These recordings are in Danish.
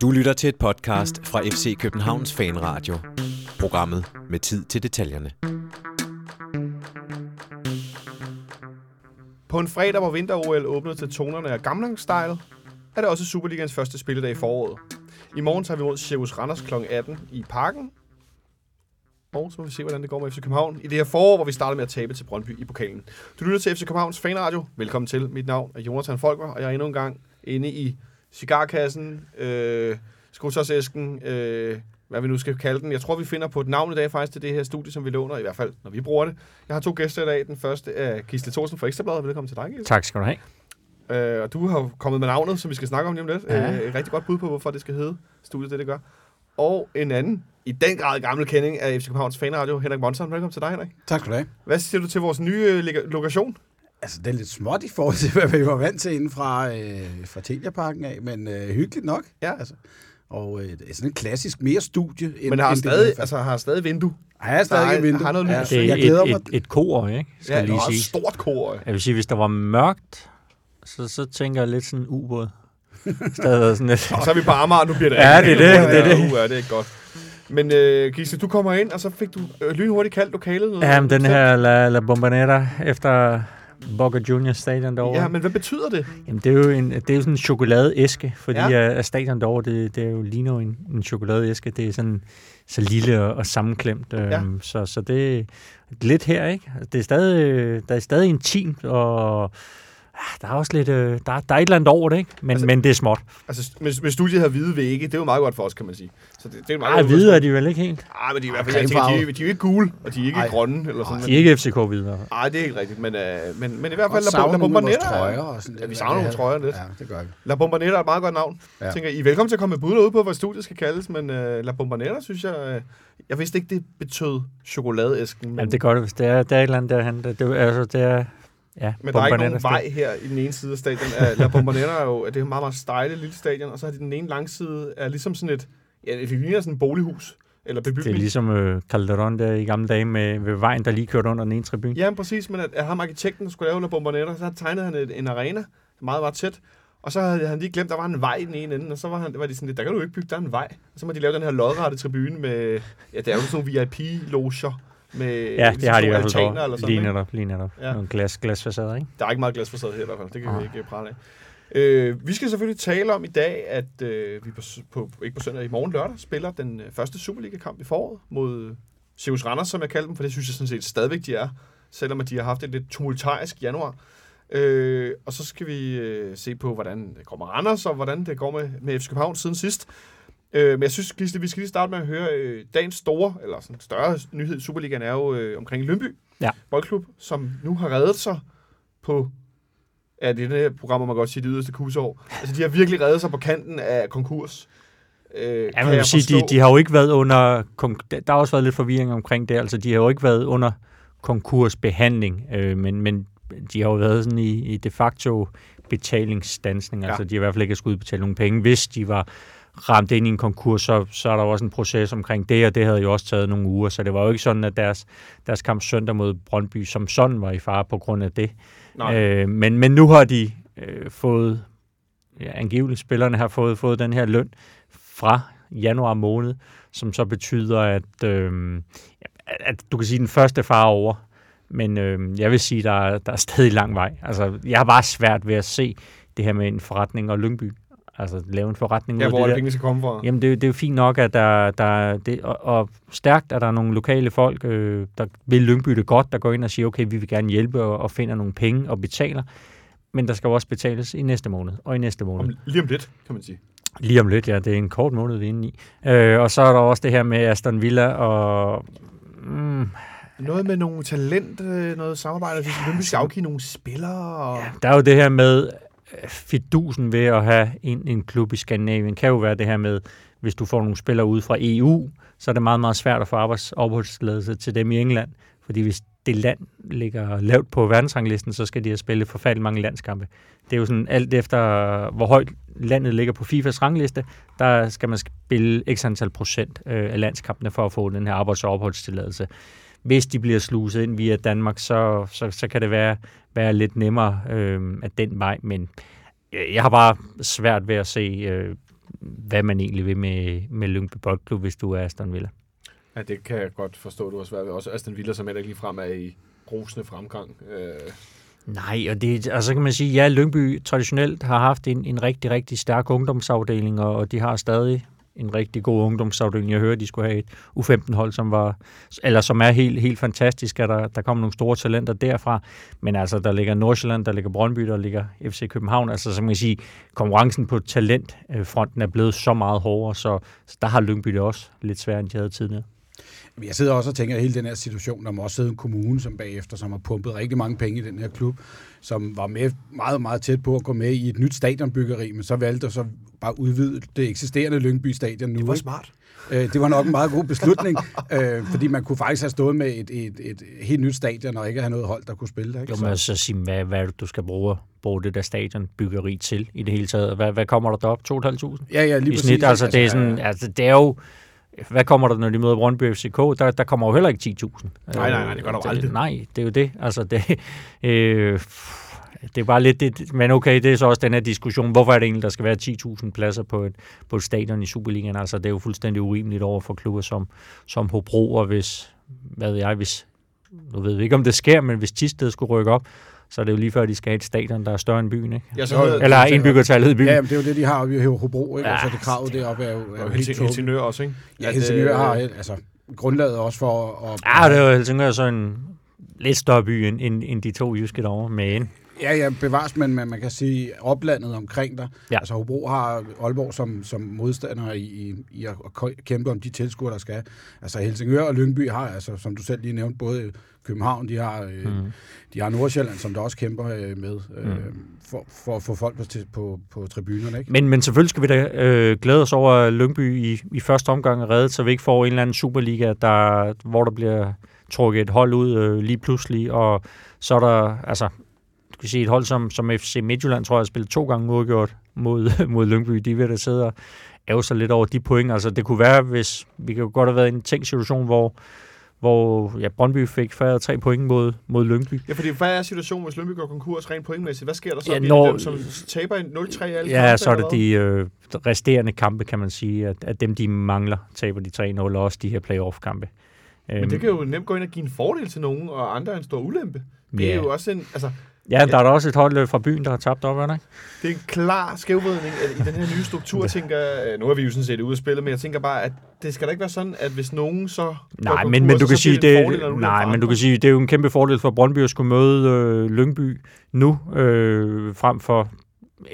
Du lytter til et podcast fra FC Københavns Fanradio. Programmet med tid til detaljerne. På en fredag, hvor vinter-OL åbnede til tonerne af Gamlang Style, er det også Superligans første spilledag i foråret. I morgen tager vi mod Sjævus Randers kl. 18 i parken. Og så må vi se, hvordan det går med FC København i det her forår, hvor vi starter med at tabe til Brøndby i pokalen. Du lytter til FC Københavns Fanradio. Velkommen til. Mit navn er Jonathan Folker, og jeg er endnu en gang inde i cigarkassen, øh, skotøjsæsken, øh, hvad vi nu skal kalde den. Jeg tror, vi finder på et navn i dag faktisk til det her studie, som vi låner, i hvert fald når vi bruger det. Jeg har to gæster i dag. Den første er Gisle Thorsen fra Ekstrabladet. Velkommen til dig, Gisle. Tak skal du have. Øh, og du har kommet med navnet, som vi skal snakke om lige om lidt. Ja. Øh, et rigtig godt bud på, hvorfor det skal hedde studiet, det det gør. Og en anden, i den grad gammel kending af FC Københavns Fanradio, Henrik Monson. Velkommen til dig, Henrik. Tak skal du have. Hvad siger du til vores nye øh, lokation? Altså, det er lidt småt i forhold til, hvad vi var vant til inden fra, øh, fra Telia-parken af, men øh, hyggeligt nok. Ja. Altså, og øh, det er sådan en klassisk mere studie. End, Men har end stadig, det, altså, har stadig vindue. har jeg stadig et vindue. har noget lys. Det er jeg glæder et, mig. et, et kor, ikke? Skal Ja, lige sige. et stort kor. Jeg vil sige, hvis der var mørkt, så, så tænker jeg lidt sådan en ubåd. Stadig sådan lidt. Og så er vi på Amager, nu bliver det Ja, det er det, det er det. Ja, det er ikke godt. Men øh, Gisle, du kommer ind, og så fik du øh, lynhurtigt kaldt lokalet. noget Ja, men den her La, La Bombonera efter Boca Juniors stadion derovre. Ja, men hvad betyder det? Jamen, det er jo, en, det er jo sådan en chokoladeæske, fordi Ja. at stadion derovre, det, det er jo ligner jo en, en chokoladeæske. Det er sådan så lille og, og sammenklemt. Ja. Ja. Så, så det er lidt her, ikke? Det er stadig, der er stadig intimt, og der er også lidt, øh, der, er- der er et eller andet over det, ikke? Men, Altså- men det er småt. Altså, med, med studiet her hvide vægge, det er jo meget godt for os, kan man sige. Så det, det er jo meget Ej, godt hvide er de vel ikke helt? Ej, men de er i hvert fald, jeg tænker, de, er- de er ikke gule, og de er ikke Ej. grønne, eller sådan De er ikke FCK-hvide. Nej, det er ikke rigtigt, men, øh, men, men i hvert fald La, Bombonera. trøjer og sådan Ja, vi savner nogle trøjer lidt. Ja, det gør vi. La Bombonera er et meget godt navn. Ja. Tænker, I er velkommen til at komme med bud derude på, hvad studiet skal kaldes, men øh, La Bombonera, synes jeg... Øh, jeg vidste ikke, det betød chokoladeæsken, men, Jamen, det gør det, hvis det er, der er et eller andet derhen. Det, det, altså, det er, ja, men der er ikke nogen vej her i den ene side af stadion. La Bombonera er jo det er et meget, meget stejle lille stadion, og så har de den ene langside er ligesom sådan et... Ja, det ligner sådan et bolighus, eller Det er bebygning. ligesom øh, Calderon der i gamle dage med ved vejen, der lige kørte under den ene tribune. Ja, præcis, men at, at ham arkitekten, der skulle lave La Bombonera, så tegnede han et, en arena, meget, meget tæt. Og så havde han lige glemt, der var en vej i den ene ende, og så var, han, var de sådan lidt, der kan du ikke bygge, der er en vej. Og så må de lave den her lodrette tribune med, ja, det er jo sådan nogle VIP-loger. Med Ja, det har de i sådan hvert fald altaner eller sådan, Lige netop, lige netop. Ja. Nogle glas, glasfacader, ikke? Der er ikke meget glasfacade her i hvert fald, det kan vi Nej. ikke prale af. Øh, vi skal selvfølgelig tale om i dag, at øh, vi på, på, ikke på søndag, i morgen lørdag, spiller den øh, første Superliga-kamp i foråret mod Sirius Randers, som jeg kalder dem, for det synes jeg sådan set stadigvæk, de er, selvom at de har haft et lidt tumultarisk januar. Øh, og så skal vi øh, se på, hvordan det går med Randers, og hvordan det går med, med FC København siden sidst. Øh, men jeg synes, Gisle, vi skal lige starte med at høre øh, dagens store, eller sådan større nyhed i Superligaen er jo øh, omkring Lønby Ja. Boldklub, som nu har reddet sig på Ja, det er her program, man godt sige det yderste kusår. Altså, de har virkelig reddet sig på kanten af konkurs. Øh, Ja, kan man vil sige, de, de har jo ikke været under... Der har også været lidt forvirring omkring det. Altså, de har jo ikke været under konkursbehandling, øh, men, men de har jo været sådan i, i de facto betalingsstansning. Ja. Altså, de har i hvert fald ikke skulle udbetale nogen penge. Hvis de var ramt ind i en konkurs, så, så er der jo også en proces omkring det, og det havde jo også taget nogle uger. Så det var jo ikke sådan, at deres, deres kamp søndag mod Brøndby som sådan var i fare på grund af det. Nej. Øh, men, men nu har de øh, fået, ja, angiveligt spillerne har fået, fået den her løn fra januar måned, som så betyder, at, øh, at du kan sige, den første far er over. Men øh, jeg vil sige, der, er- der er stadig lang vej. Altså, jeg har bare svært ved at se det her med en forretning og Lyngby. Altså, lave en forretning Ja, ud af hvor det er det der. pengene skal komme fra. Jamen, det, er jo- det er jo fint nok, at der, der det, og, og stærkt, at der er nogle lokale folk, øh, der vil Lyngby det godt, der går ind og siger, okay, vi vil gerne hjælpe og, og finder nogle penge og betaler. Men der skal jo også betales i næste måned, og i næste måned. Om, lige om lidt, kan man sige. Lige om lidt, ja. Det er en kort måned, vi er inde i. Øh, og så er der også det her med Aston Villa og... Mm, Noget med nogle talent, øh, noget samarbejde, hvis vi skal afgive nogle spillere. Og... der er jo det her med fidusen ved at have en, en klub i Skandinavien. Kan jo være det her med, hvis du får nogle spillere ud fra EU, så er det meget, meget svært at få arbejdsopholdstilladelse til dem i England. Fordi hvis det land ligger lavt på verdensranglisten, så skal de have spillet forfærdeligt mange landskampe. Det er jo sådan alt efter, hvor højt landet ligger på FIFAs rangliste, der skal man spille x antal procent øh, af landskampene for at få den her arbejds- og opholdstilladelse. Hvis de bliver sluset ind via Danmark, så, så, så kan det være, være lidt nemmere øh, af den vej, men jeg jeg har bare svært ved at se, øh, hvad man egentlig vil med, med Lyngby Boldklub, hvis du er Aston Villa. Ja, det kan jeg godt forstå, du har svært ved. Også Aston Villa, som heller ikke ligefrem er i rosende fremgang. Øh, Nej, og det, altså kan man sige, ja, Lyngby traditionelt har haft en, en rigtig, rigtig stærk ungdomsafdeling, og, og de har stadig en rigtig god ungdomsafdeling. Jeg hører, at de skulle have et U15-hold, som var, eller som er helt, helt fantastisk, at der, der kommer nogle store talenter derfra. Men altså, der ligger Nordsjælland, der ligger Brøndby, der ligger FC København. Altså, som man kan sige, konkurrencen på talentfronten er blevet så meget hårdere, så, så der har Lyngby det også lidt sværere, end de havde tidligere. Jeg sidder også og tænker, at hele den her situation, der må også sidde en kommune, som bagefter, som har pumpet rigtig mange penge i den her klub, som var med meget, meget tæt på at gå med i et nyt stadionbyggeri, men så valgte at så bare udvide det eksisterende Lyngby Stadion nu. det var smart. Øh, det var nok en meget god beslutning, øh, fordi man kunne faktisk have stået med et, et, et helt nyt stadion, og ikke have noget hold, der kunne spille der. Ikke? Jo, men så sige, hvad, hvad er det, du skal bruge, bruge det der stadionbyggeri til i det hele taget? Hvad, hvad kommer der derop? 2.500? ja, ja, lige I præcis. snit, altså, det er øh, sådan, altså, det er jo, hvad kommer der, når de møder Brøndby FCK? Der, der kommer jo heller ikke 10.000. Nej, nej, nej, det gør der jo aldrig. Nej, det er jo det. Altså, det, øh, det er bare lidt det, men okay, det er så også den her diskussion, hvorfor er det egentlig, der skal være 10.000 pladser på et, på et stadion i Superligaen? Altså, det er jo fuldstændig urimeligt over for klubber som, som Hobro, og hvis, hvad ved jeg, hvis, nu ved vi ikke, om det sker, men hvis Tisted skulle rykke op, så er det jo lige før, de skal have et stadion, der er større end byen, ikke? Ja, så hedder- Eller indbyggertallet i byen. Ja, men det er jo det, de har oppe i Hobro, ikke? Ja, Ja, så det kravet deroppe er jo, er jo Og helt. Helsingør også, ikke? Ja, Helsingør øh, har altså, grundlaget også for at... Ja, det er jo Helsingør så en lidt større by end, end, end de to jyske derovre, men Ja, ja, bevares, men man, man kan sige oplandet omkring dig. Ja. Altså Hobro har Aalborg som, som modstander i, i, at kæmpe om de tilskuere, der skal. Altså Helsingør og Lyngby har, altså, som du selv lige nævnte, både København, de har, øh, Mm. de har Nordsjælland, som der også kæmper øh, med øh, Mm. for, for at få folk på, på, på tribunerne. Ikke? Men, men selvfølgelig skal vi da øh, glæde os over, at Lyngby i, i første omgang er reddet, så vi ikke får en eller anden Superliga, der, hvor der bliver trukket et hold ud øh, lige pludselig, og så er der, altså, du kan sige, et hold som, som FC Midtjylland, tror jeg, har spillet to gange uafgjort mod, mod Lyngby. De vil da sidde og ærge sig lidt over de point. Altså, det kunne være, hvis vi kan jo godt have været i en tænkt situation, hvor, hvor ja, Brøndby fik færre tre point mod, mod Lyngby. Ja, fordi hvad er situationen, hvis Lønby går konkurs rent pointmæssigt? Hvad sker der så? Ja, når- dem, som taber en 0-3 i alle Ja, kampe, så er det de øh, resterende kampe, kan man sige, at, at dem, de mangler, taber de 3-0, og også de her playoff-kampe. Men det kan jo nemt gå ind og give en fordel til nogen, og andre en stor ulempe. Det Ja. er jo også en, altså, Ja, der er da også et hold fra byen, der har tabt op, ikke? det er en klar skævvridning i den her nye struktur, tænker Nu er vi jo sådan set ude at spille, men jeg tænker bare, at det skal da ikke være sådan, at hvis nogen så Nej, men, men du kan sige, det, fordel nej, men du kan sige, det er jo en kæmpe fordel for Brøndby at skulle møde øh, Lyngby nu, øh, frem for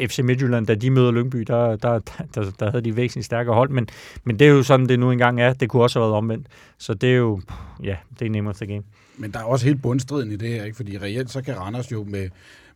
FC Midtjylland, da de møder Lyngby, der, der, der, der havde de væsentligt stærkere hold, men, men det er jo sådan, det nu engang er. Det kunne også have været omvendt. Så det er jo, ja, det er nemmere til game. Men der er også helt bundstriden i det her, ikke? fordi reelt så kan Randers jo med,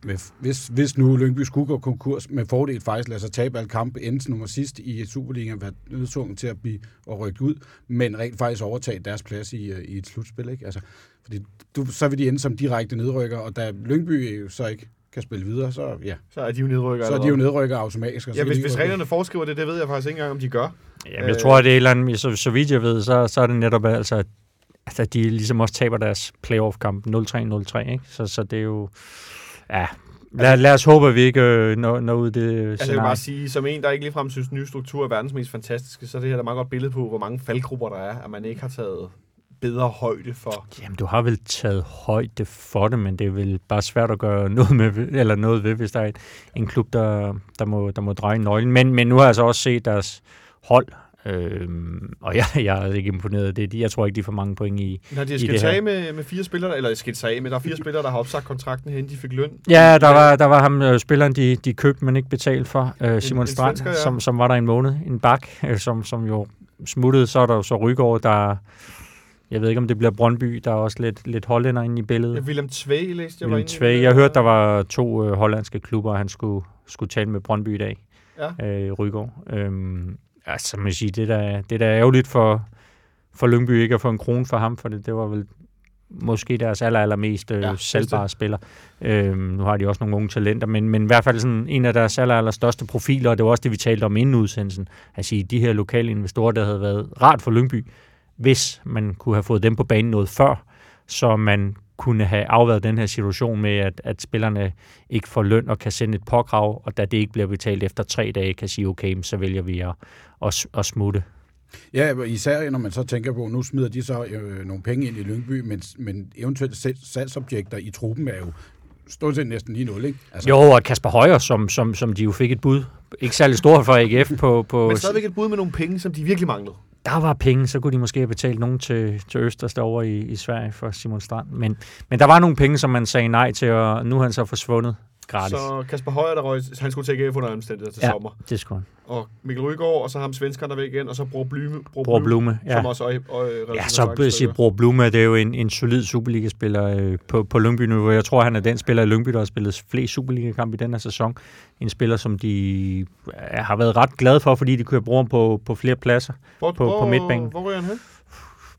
med hvis, hvis nu Lyngby skulle gå konkurs, med fordel faktisk lade sig tabe alle kampe, enten nummer sidst i Superligaen, være nødtvunget til at blive og rykke ud, men rent faktisk overtage deres plads i, øh, i et slutspil. Ikke? Altså, fordi du, så vil de ende som direkte nedrykker, og da Lyngby jo så ikke kan spille videre, så, ja, Så er de jo nedrykker. så er de jo nedrykker automatisk. Ja, hvis, hvis reglerne foreskriver det, det ved jeg faktisk ikke engang, om de gør. Jamen, jeg tror, at det er et eller andet, så, så vidt jeg ved, så, så er det netop altså, at, at de ligesom også taber deres playoff-kamp 0-3-0-3, ikke? Så, så det er jo, ja, lad, lad os håbe, at vi ikke øh, når, når ud det Altså, jeg vil scenarie. bare sige, som en, der ikke ligefrem synes, nye struktur er verdens mest fantastiske, så er det her da meget godt billede på, hvor mange faldgrupper der er, at man ikke har taget bedre højde for. Jamen, du har vel taget højde for det, men det er vel bare svært at gøre noget, med, eller noget ved, hvis der er et, en klub, der, der, må, der må dreje nøglen. Men, men nu har jeg så også set deres hold, øhm, og jeg, jeg er ikke imponeret af det. De- Jeg tror ikke, de får mange point i... Når de her. af med, med fire spillere, eller skilt sig af med, der er fire spillere, der har opsagt kontrakten hen, de fik løn. Ja, der var, der var ham, øh, spilleren, de, de købte, men ikke betalte for. Øh, Simon en Strand, svensker, ja. som, som var der en måned. En bak, øh, som, som jo smuttede. Så er der jo så Rygaard, der... Jeg ved ikke, om det bliver Brøndby. Der er også lidt, lidt hollænder inde i billedet. Ja, Willem Tvei læste jeg Willem Tvei. Jeg hørte, der var to øh, hollandske klubber, han skulle, skulle tale med Brøndby i dag. Ja. Øh, Rygaard. Øhm, altså, man siger, det der, det der er ærgerligt for, for Lyngby ikke at få en krone for ham, for det, det var vel måske deres aller, allermest øh, Ja, salgbare spiller. Øhm, nu har de også nogle unge talenter, men, men i hvert fald sådan en af deres aller, aller største profiler, og det var også det, vi talte om inden udsendelsen, at sige, de her lokale investorer, der havde været rart for Lyngby, hvis man kunne have fået dem på banen noget før, så man kunne have afværet den her situation med, at, at spillerne ikke får løn og kan sende et påkrav, og da det ikke bliver betalt efter tre dage, kan sige, okay, så vælger vi at, at, at smutte. Ja, især når man så tænker på, nu smider de så øh, nogle penge ind i Lyngby, men, men eventuelt salgsobjekter i truppen er jo stort set næsten lige nul, ikke? Altså. Jo, og Kasper Højer, som, som, som de jo fik et bud, ikke særlig stort for AGF på... på men stadigvæk et bud med nogle penge, som de virkelig manglede. Der var penge, så kunne de måske have betalt nogen til, til Østers derovre i, i Sverige for Simon Strand. Men, men der var nogle penge, som man sagde nej til, og nu er han så forsvundet gratis. Så Kasper Højer, der røg, han skulle til AGF under omstændigheder til ja, sommer. det skulle han. Og Mikkel Rygaard, og så ham svenskeren der væk igen, og så Bror Blume, Bror, Bror Blume, ja. som også og, og, Ja, så siger Bror Blume, det er jo en, en solid Superliga-spiller øh, på, på Lyngby-niveau. Jeg tror, han er den spiller i Lyngby, der har spillet flest Superliga-kampe i den her sæson. En spiller, som de ja, har været ret glade for, fordi de kunne bruge ham på, på flere pladser hvor, på, hvor, på midtbanen. Hvor ryger han hen?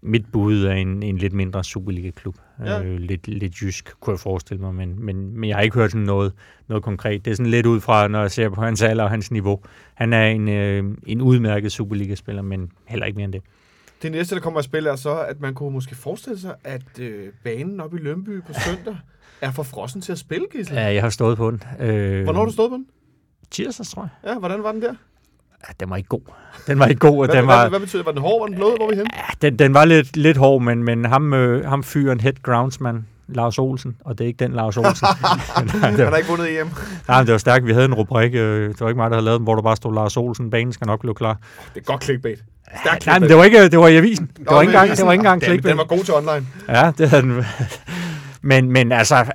Mit bud er en, en lidt mindre Superliga-klub. Ja. Øh, lidt, lidt jysk, kunne jeg forestille mig, men, men, men jeg har ikke hørt sådan noget, noget konkret. Det er sådan lidt ud fra, når jeg ser på hans alder og hans niveau. Han er en, øh, en udmærket Superliga-spiller, men heller ikke mere end det. Det næste, der kommer at spille, er så, at man kunne måske forestille sig, at øh, banen oppe i Lønby på søndag er for frossen til at spille, Gisle. Ja, jeg har stået på den. Øh, Hvornår har du stået på den? Tirsdags, tror jeg. Ja, hvordan var den der? Den var ikke god. Den var ikke god. hvad, den var, hvad, hvad betyder det? Var den hård? Var den blød? Hvor vi henne? Ja, den, den var lidt, lidt hård, men, men ham, øh, ham fyren head groundsman, Lars Olsen, og det er ikke den Lars Olsen. Han har ikke vundet hjem. Nej, det var stærkt. Vi havde en rubrik, øh, det var ikke mig, der havde lavet den, hvor der bare stod Lars Olsen, banen skal nok blive klar. Det er godt clickbait. Stærkt Nej, men det var ikke, det var i avisen. Det var ikke engang, det var ikke engang clickbait. Den var god til online. Ja, det havde den. Men, men altså,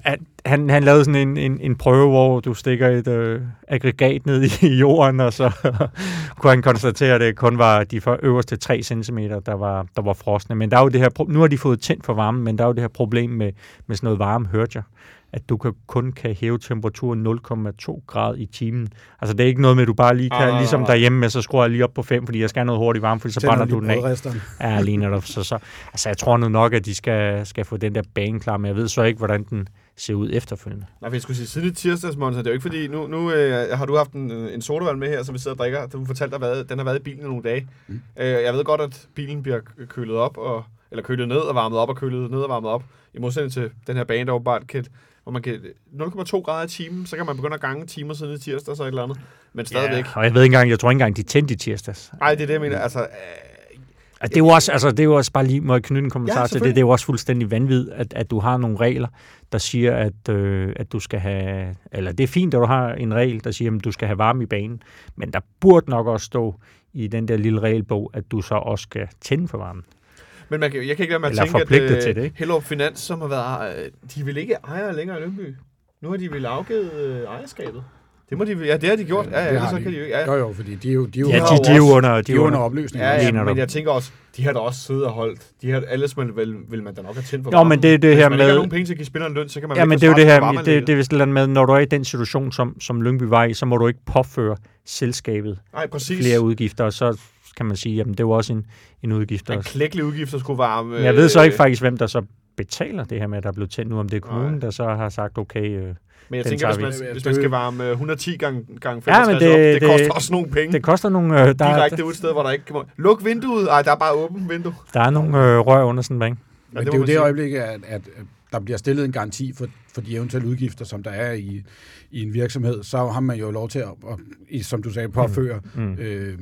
han, han lavede sådan en, en, en prøve, hvor du stikker et øh, aggregat ned i jorden, og så kunne han konstatere, at det kun var de for øverste 3 cm, der var, der var frosne. Men der er jo det her, nu har de fået tændt for varmen, men der er jo det her problem med, med sådan noget varme hørtjer at du kan, kun kan hæve temperaturen 0,2 grad i timen. Altså det er ikke noget med, at du bare lige kan, ah, ligesom derhjemme med, så skruer jeg lige op på 5, fordi jeg skal have noget hurtigt varme, fordi så brænder du den af. Ja, lige netop. Så, så, altså jeg tror nu nok, at de skal, skal få den der bane klar, men jeg ved så ikke, hvordan den ser ud efterfølgende. Nej, for jeg skulle sige, siden i tirsdags, Monsa, det er jo ikke fordi, nu, nu øh, har du haft en, en sodavand med her, som vi sidder og drikker. Du fortalte at den har været i bilen i nogle dage. Mm. Øh, jeg ved godt, at bilen bliver kølet op, og, eller kølet ned og varmet op, og kølet ned og varmet op. I modsætning til den her bane, der åbenbart kan hvor man kan 0,2 grader i timen, så kan man begynde at gange timer siden i tirsdag og et eller andet. Men stadigvæk. Ja, og jeg ved ikke engang, jeg tror ikke engang, de tændte i tirsdags. Nej, det er det, jeg mener. Altså, øh, det er jo også, altså, det er jo også bare lige, må jeg knytte en kommentar ja, til det, det er jo også fuldstændig vanvittigt, at, at du har nogle regler, der siger, at, øh, at du skal have, eller det er fint, at du har en regel, der siger, at du skal have varme i banen, men der burde nok også stå i den der lille regelbog, at du så også skal tænde for varmen. Men man kan, jeg kan ikke lade mig at tænke, at uh, til det, ikke? Hellerup Finans, som har været, uh, de vil ikke eje længere i. Nu har de vel afgivet uh, ejerskabet. Det må de, ja, det har de gjort. Ja, ja, ja så kan de jo Ja. Jo, jo, fordi de er jo, de er jo, ja, de, de, er jo under, de, de er under opløsning. Ja, ja, men jeg tænker også, de har da også siddet og holdt. De har, ellers vil, vil, vil man da nok have tændt for Jo, men det er det Hvis her med... Hvis man ikke penge til at give spilleren løn, så kan man Ja, men det er jo det her, det, det er vist med, når du er i den situation, som, som Lyngby var i, så må du ikke påføre selskabet Nej, præcis. flere udgifter, og så kan man sige, jamen det var også en, en udgift. En klækkelig udgift, der skulle varme. jeg ved så ikke faktisk, hvem der så betaler det her med, at der er blevet tændt nu, om det er kommunen, Nej. der så har sagt, okay, øh, men jeg tænker, hvis man, hvis man skal varme 110 gange, gange 65 ja, men det, op, det, det koster også nogle penge. Det koster nogle... Øh, der Direkte ud et sted, hvor der ikke kan... Luk vinduet! Ej, der er bare åbent vindue. Der er nogle øh, rør under sådan en bank. Men det, det er jo det øjeblik, at, at der bliver stillet en garanti for, for de eventuelle udgifter, som der er i, i en virksomhed, så har man jo lov til at, at som du sagde, påføre mm. Mm. Øh,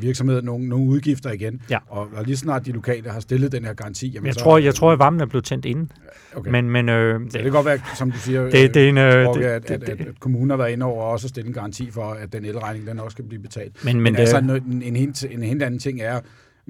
virksomheden nogle, nogle udgifter igen. Ja. Og, og lige snart de lokale har stillet den her garanti... Jamen, jeg, så, tror, jeg tror, at varmen er blevet tændt inden. Okay. Men, men, øh, det, det kan godt være, som du siger, det, det er en, øh, Rokke, at, det, at, at, at kommunen har været inde over og også stillet en garanti for, at den elregning den også skal blive betalt. Men, men, men det, altså, en, en, en, helt, en helt anden ting er,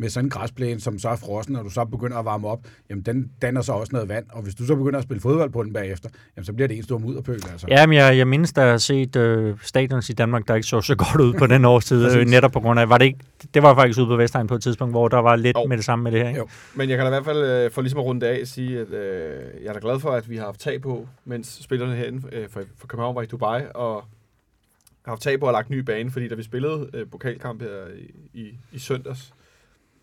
med sådan en græsplæne, som så er frossen, og du så begynder at varme op, jamen den danner så også noget vand. Og hvis du så begynder at spille fodbold på den bagefter, jamen så bliver det en stor mudderpøl. Altså. Ja, men jeg, jeg mindes, der har set øh, stadions i Danmark, der ikke så så godt ud på den årstid, øh, netop på grund af, var det ikke, det var faktisk ude på Vestegn på et tidspunkt, hvor der var lidt jo. med det samme med det her. Ikke? Jo. Men jeg kan da i hvert fald, øh, for ligesom at runde af, sige, at øh, jeg er da glad for, at vi har haft tag på, mens spillerne herinde øh, for, for København var i Dubai, og har haft tag på at lagt ny bane, fordi da vi spillede øh, pokalkamp her i, i, i søndags,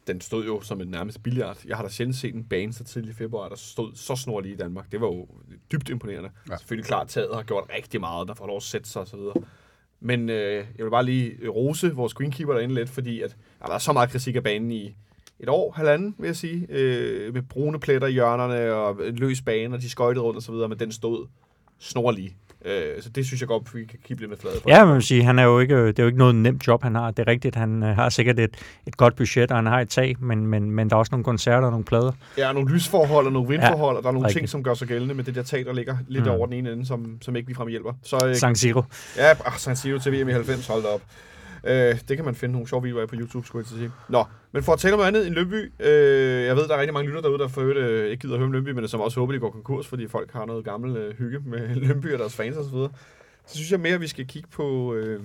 den stod jo som en nærmest billiard. Jeg har da sjældent set en bane så tidlig i februar, der stod så snorlig i Danmark. Det var jo dybt imponerende. Ja. Selvfølgelig klart, taget har gjort rigtig meget, der får lov at sætte sig osv. Men øh, jeg vil bare lige rose vores greenkeeper derinde lidt, fordi at, der er så meget kritik af banen i, et år, halvanden, vil jeg sige, øh, med brune pletter i hjørnerne og en løs bane, og de skøjtede rundt og så videre, men den stod snorlig. Øh, så det synes jeg godt, vi kan kigge lidt med flade for. Ja, man vil sige, han er jo ikke, det er jo ikke noget nemt job, han har. Det er rigtigt, han øh, har sikkert et, et godt budget, og han har et tag, men, men, men der er også nogle koncerter og nogle plader. Ja, nogle lysforhold og nogle vindforhold, ja, og der er nogle rigtigt. ting, som gør sig gældende med det der tag, der ligger lidt Mm. over den ene ende, som, som ikke ligefrem hjælper. Så øh, San Siro. ja, ah, San Siro til VM i 90, hold op. Øh, det kan man finde nogle sjove videoer af på YouTube, skulle jeg til at sige. Nå, men for at tale om noget andet end Lønby, øh, jeg ved, der er rigtig mange lytter derude, der for øvrigt øh, ikke gider at høre om Lønby, men som også håber, de går konkurs, fordi folk har noget gammel øh, hygge med Lønby og deres fans osv. Så, så synes jeg mere, at vi skal kigge på, øh,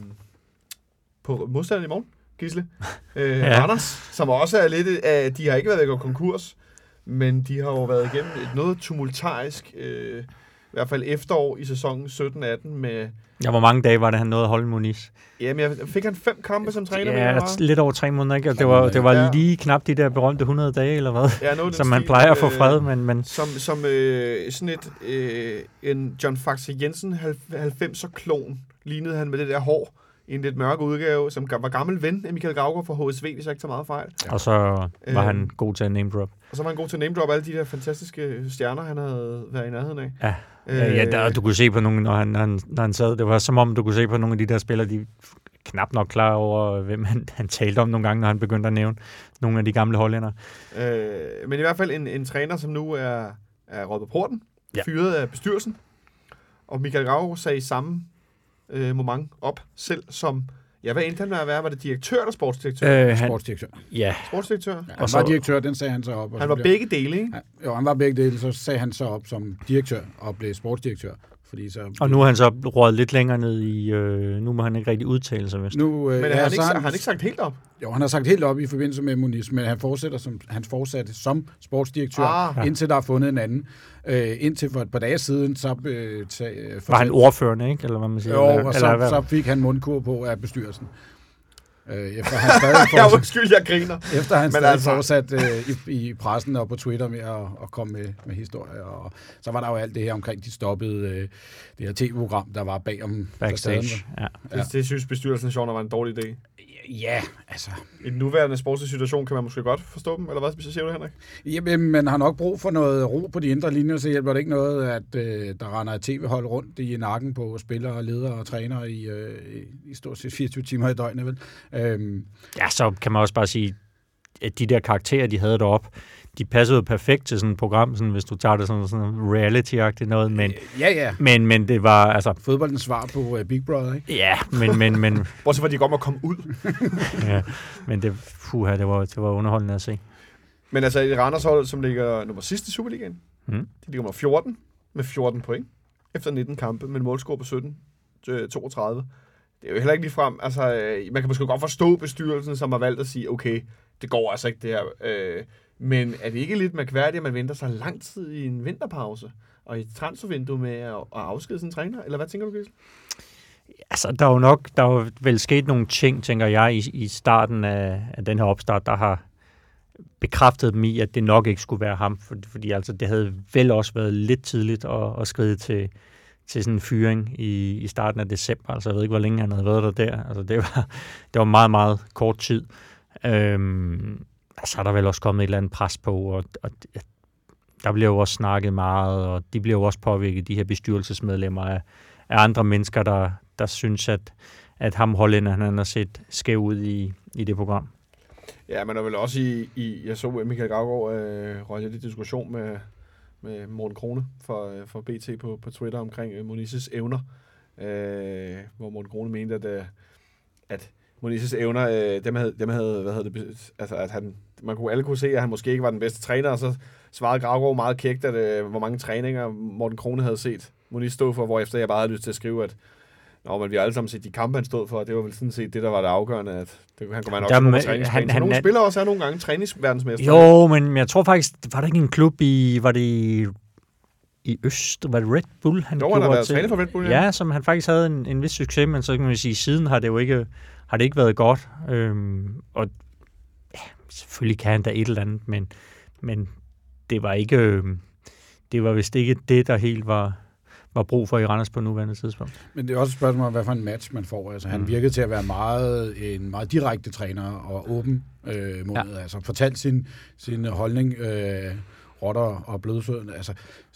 på modstanderen i morgen, Gisle. Øh, Ja. Anders, som også er lidt af, de har ikke været væk og konkurs, men de har jo været igennem et noget tumultarisk, øh, i hvert fald efterår i sæsonen 17-18 med, Ja, hvor mange dage var det, han nåede at holde Moniz? jamen jeg, fik han fem kampe som træner? Ja, var? lidt over tre måneder, ikke? Og det var, det var ja. lige knap de der berømte 100 dage, eller hvad? Ja, noget Som man stil, plejer at få øh, fred, men, men Som, som øh, sådan et, øh, en John Faxe Jensen 90'er klon, lignede han med det der hår en lidt mørk udgave, som var gammel ven af Michael Gauger fra HSV, hvis jeg ikke tager meget fejl. og så var Øh. han god til at name drop. Og så var han god til at name drop alle de der fantastiske stjerner, han havde været i nærheden af. Ja. Øh, Ja, ja der, du kunne se på nogle, når han, når, han, når han sad, det var som om, du kunne se på nogle af de der spillere, de knap nok klar over, hvem han, han talte om nogle gange, når han begyndte at nævne nogle af de gamle hollændere. Øh, men i hvert fald en, en træner, som nu er, er råd på porten, Ja. ja. fyret af bestyrelsen. Og Michael Gauger sagde samme øh, moment op selv som, ja, hvad endte han med at være? Var det direktør eller sportsdirektør? Øh, han, Sportsdirektør. ja, sportsdirektør? Ja, han Og så- var direktør, den sagde han så op. og Han så var blev- begge dele, ikke? Ja, jo, han var begge dele, så sagde han så op som direktør og blev sportsdirektør. Fordi så, og nu er han så rådet lidt længere ned i, øh, nu må han ikke rigtig udtale sig, vist. nu, øh, Men har han, ikke, har han ikke sagt helt op? Jo, han har sagt helt op i forbindelse med Moniz, men han fortsætter som, han fortsatte som sportsdirektør, Ah. indtil der er fundet en anden. Øh, indtil for et par dage siden, så... Øh, tag, øh, Var han ordførende, ikke? Eller hvad man siger? Jo, eller, og eller, så, så fik han mundkur på af bestyrelsen. Øh, efter han stadig Ja, fortsat, undskyld, jeg griner. efter han Men stadig altså- fortsat øh, i, i pressen og på Twitter med at, at komme med, med historier. Og så var der jo alt det her omkring, de stoppede øh, det her tv-program, der var bag om backstage. Ja. Ja. Det, det synes bestyrelsen sjovt, var en dårlig idé. Ja, altså... I den nuværende sportslige situation kan man måske godt forstå dem, eller hvad siger du, Henrik? Jamen, man har nok brug for noget ro på de indre linjer, så hjælper det ikke noget, at øh, der render et tv-hold rundt i nakken på spillere, ledere og trænere i, øh, i- i stort set 24 timer i døgnet, vel? Øhm, ja, så kan man også bare sige, at de der karakterer, de havde deroppe, de passede jo perfekt til sådan et program, sådan, hvis du tager det sådan, sådan reality-agtigt noget, men, ja, ja. men, men det var, altså, Fodboldens svar på uh, Big Brother, ikke? ja, men, men, men, Bortset fra, at de godt må komme ud. ja, men det, puha, det var, det var underholdende at se. Men altså, et Randers hold, som ligger nummer sidst i Superligaen, Mm. de ligger nummer 14 med 14 point efter 19 kampe med en målscore på 17, øh, 32. Det er jo heller ikke lige frem, altså, øh, man kan måske godt forstå bestyrelsen, som har valgt at sige, okay, det går altså ikke det her. Øh, men er det ikke lidt mærkværdigt, at man venter så lang tid i en vinterpause, og i et transfervindue med at, at afskede sin træner? Eller hvad tænker du, Gisle? Altså, der er jo nok, der er jo vel sket nogle ting, tænker jeg, i, i starten af, af den her opstart, der har bekræftet dem i, at det nok ikke skulle være ham, for, fordi altså, det havde vel også været lidt tidligt at, at skride til, til sådan en fyring i, i starten af december. Altså, jeg ved ikke, hvor længe han havde været der der. Altså, det var, det var meget, meget kort tid. Øhm, så er der vel også kommet et eller andet pres på, og, og der bliver jo også snakket meget, og de bliver jo også påvirket, de her bestyrelsesmedlemmer af, af andre mennesker, der, der synes, at, at ham hollænder, han har set skæv ud i, i det program. Ja, men der vel også i, i jeg så Michael Gravgaard øh, røg lidt diskussion med, med Morten Krone for, fra øh, for BT på, på Twitter omkring øh, Monises evner, øh, hvor Morten Krone mente, at, øh, at Monises evner, øh, dem, havde, dem havde, hvad hedder det, altså at han, man kunne alle kunne se, at han måske ikke var den bedste træner, og så svarede Gravgaard meget kægt, at øh, hvor mange træninger Morten Krone havde set Monis stå for, hvor efter jeg bare havde lyst til at skrive, at Nå, men vi har alle sammen set de kampe, han stod for, og det var vel sådan set det, der var det afgørende, at det, han kunne være nok med- træningsbanen. han- Så han nogle er- spillere også er nogle gange træningsverdensmester. Jo, men jeg tror faktisk, var der ikke en klub i, var det i, i Øst, var det Red Bull, han Jo, han har gjorde været til? for Red Bull, Ja, som han faktisk havde en, en vis succes, men så kan man sige, siden har det jo ikke, har det ikke været godt. Øhm, og ja, selvfølgelig kan han da et eller andet, men, men det var ikke, øhm, det var vist ikke det, der helt var, var brug for i Randers på nuværende tidspunkt. Men det er også et spørgsmål om, hvad for en match man får. Altså, han Mm. virkede til at være meget, en meget direkte træner og åben øh, mod, ja. altså fortalt sin, sin holdning, øh, rotter og blødsøden. Altså,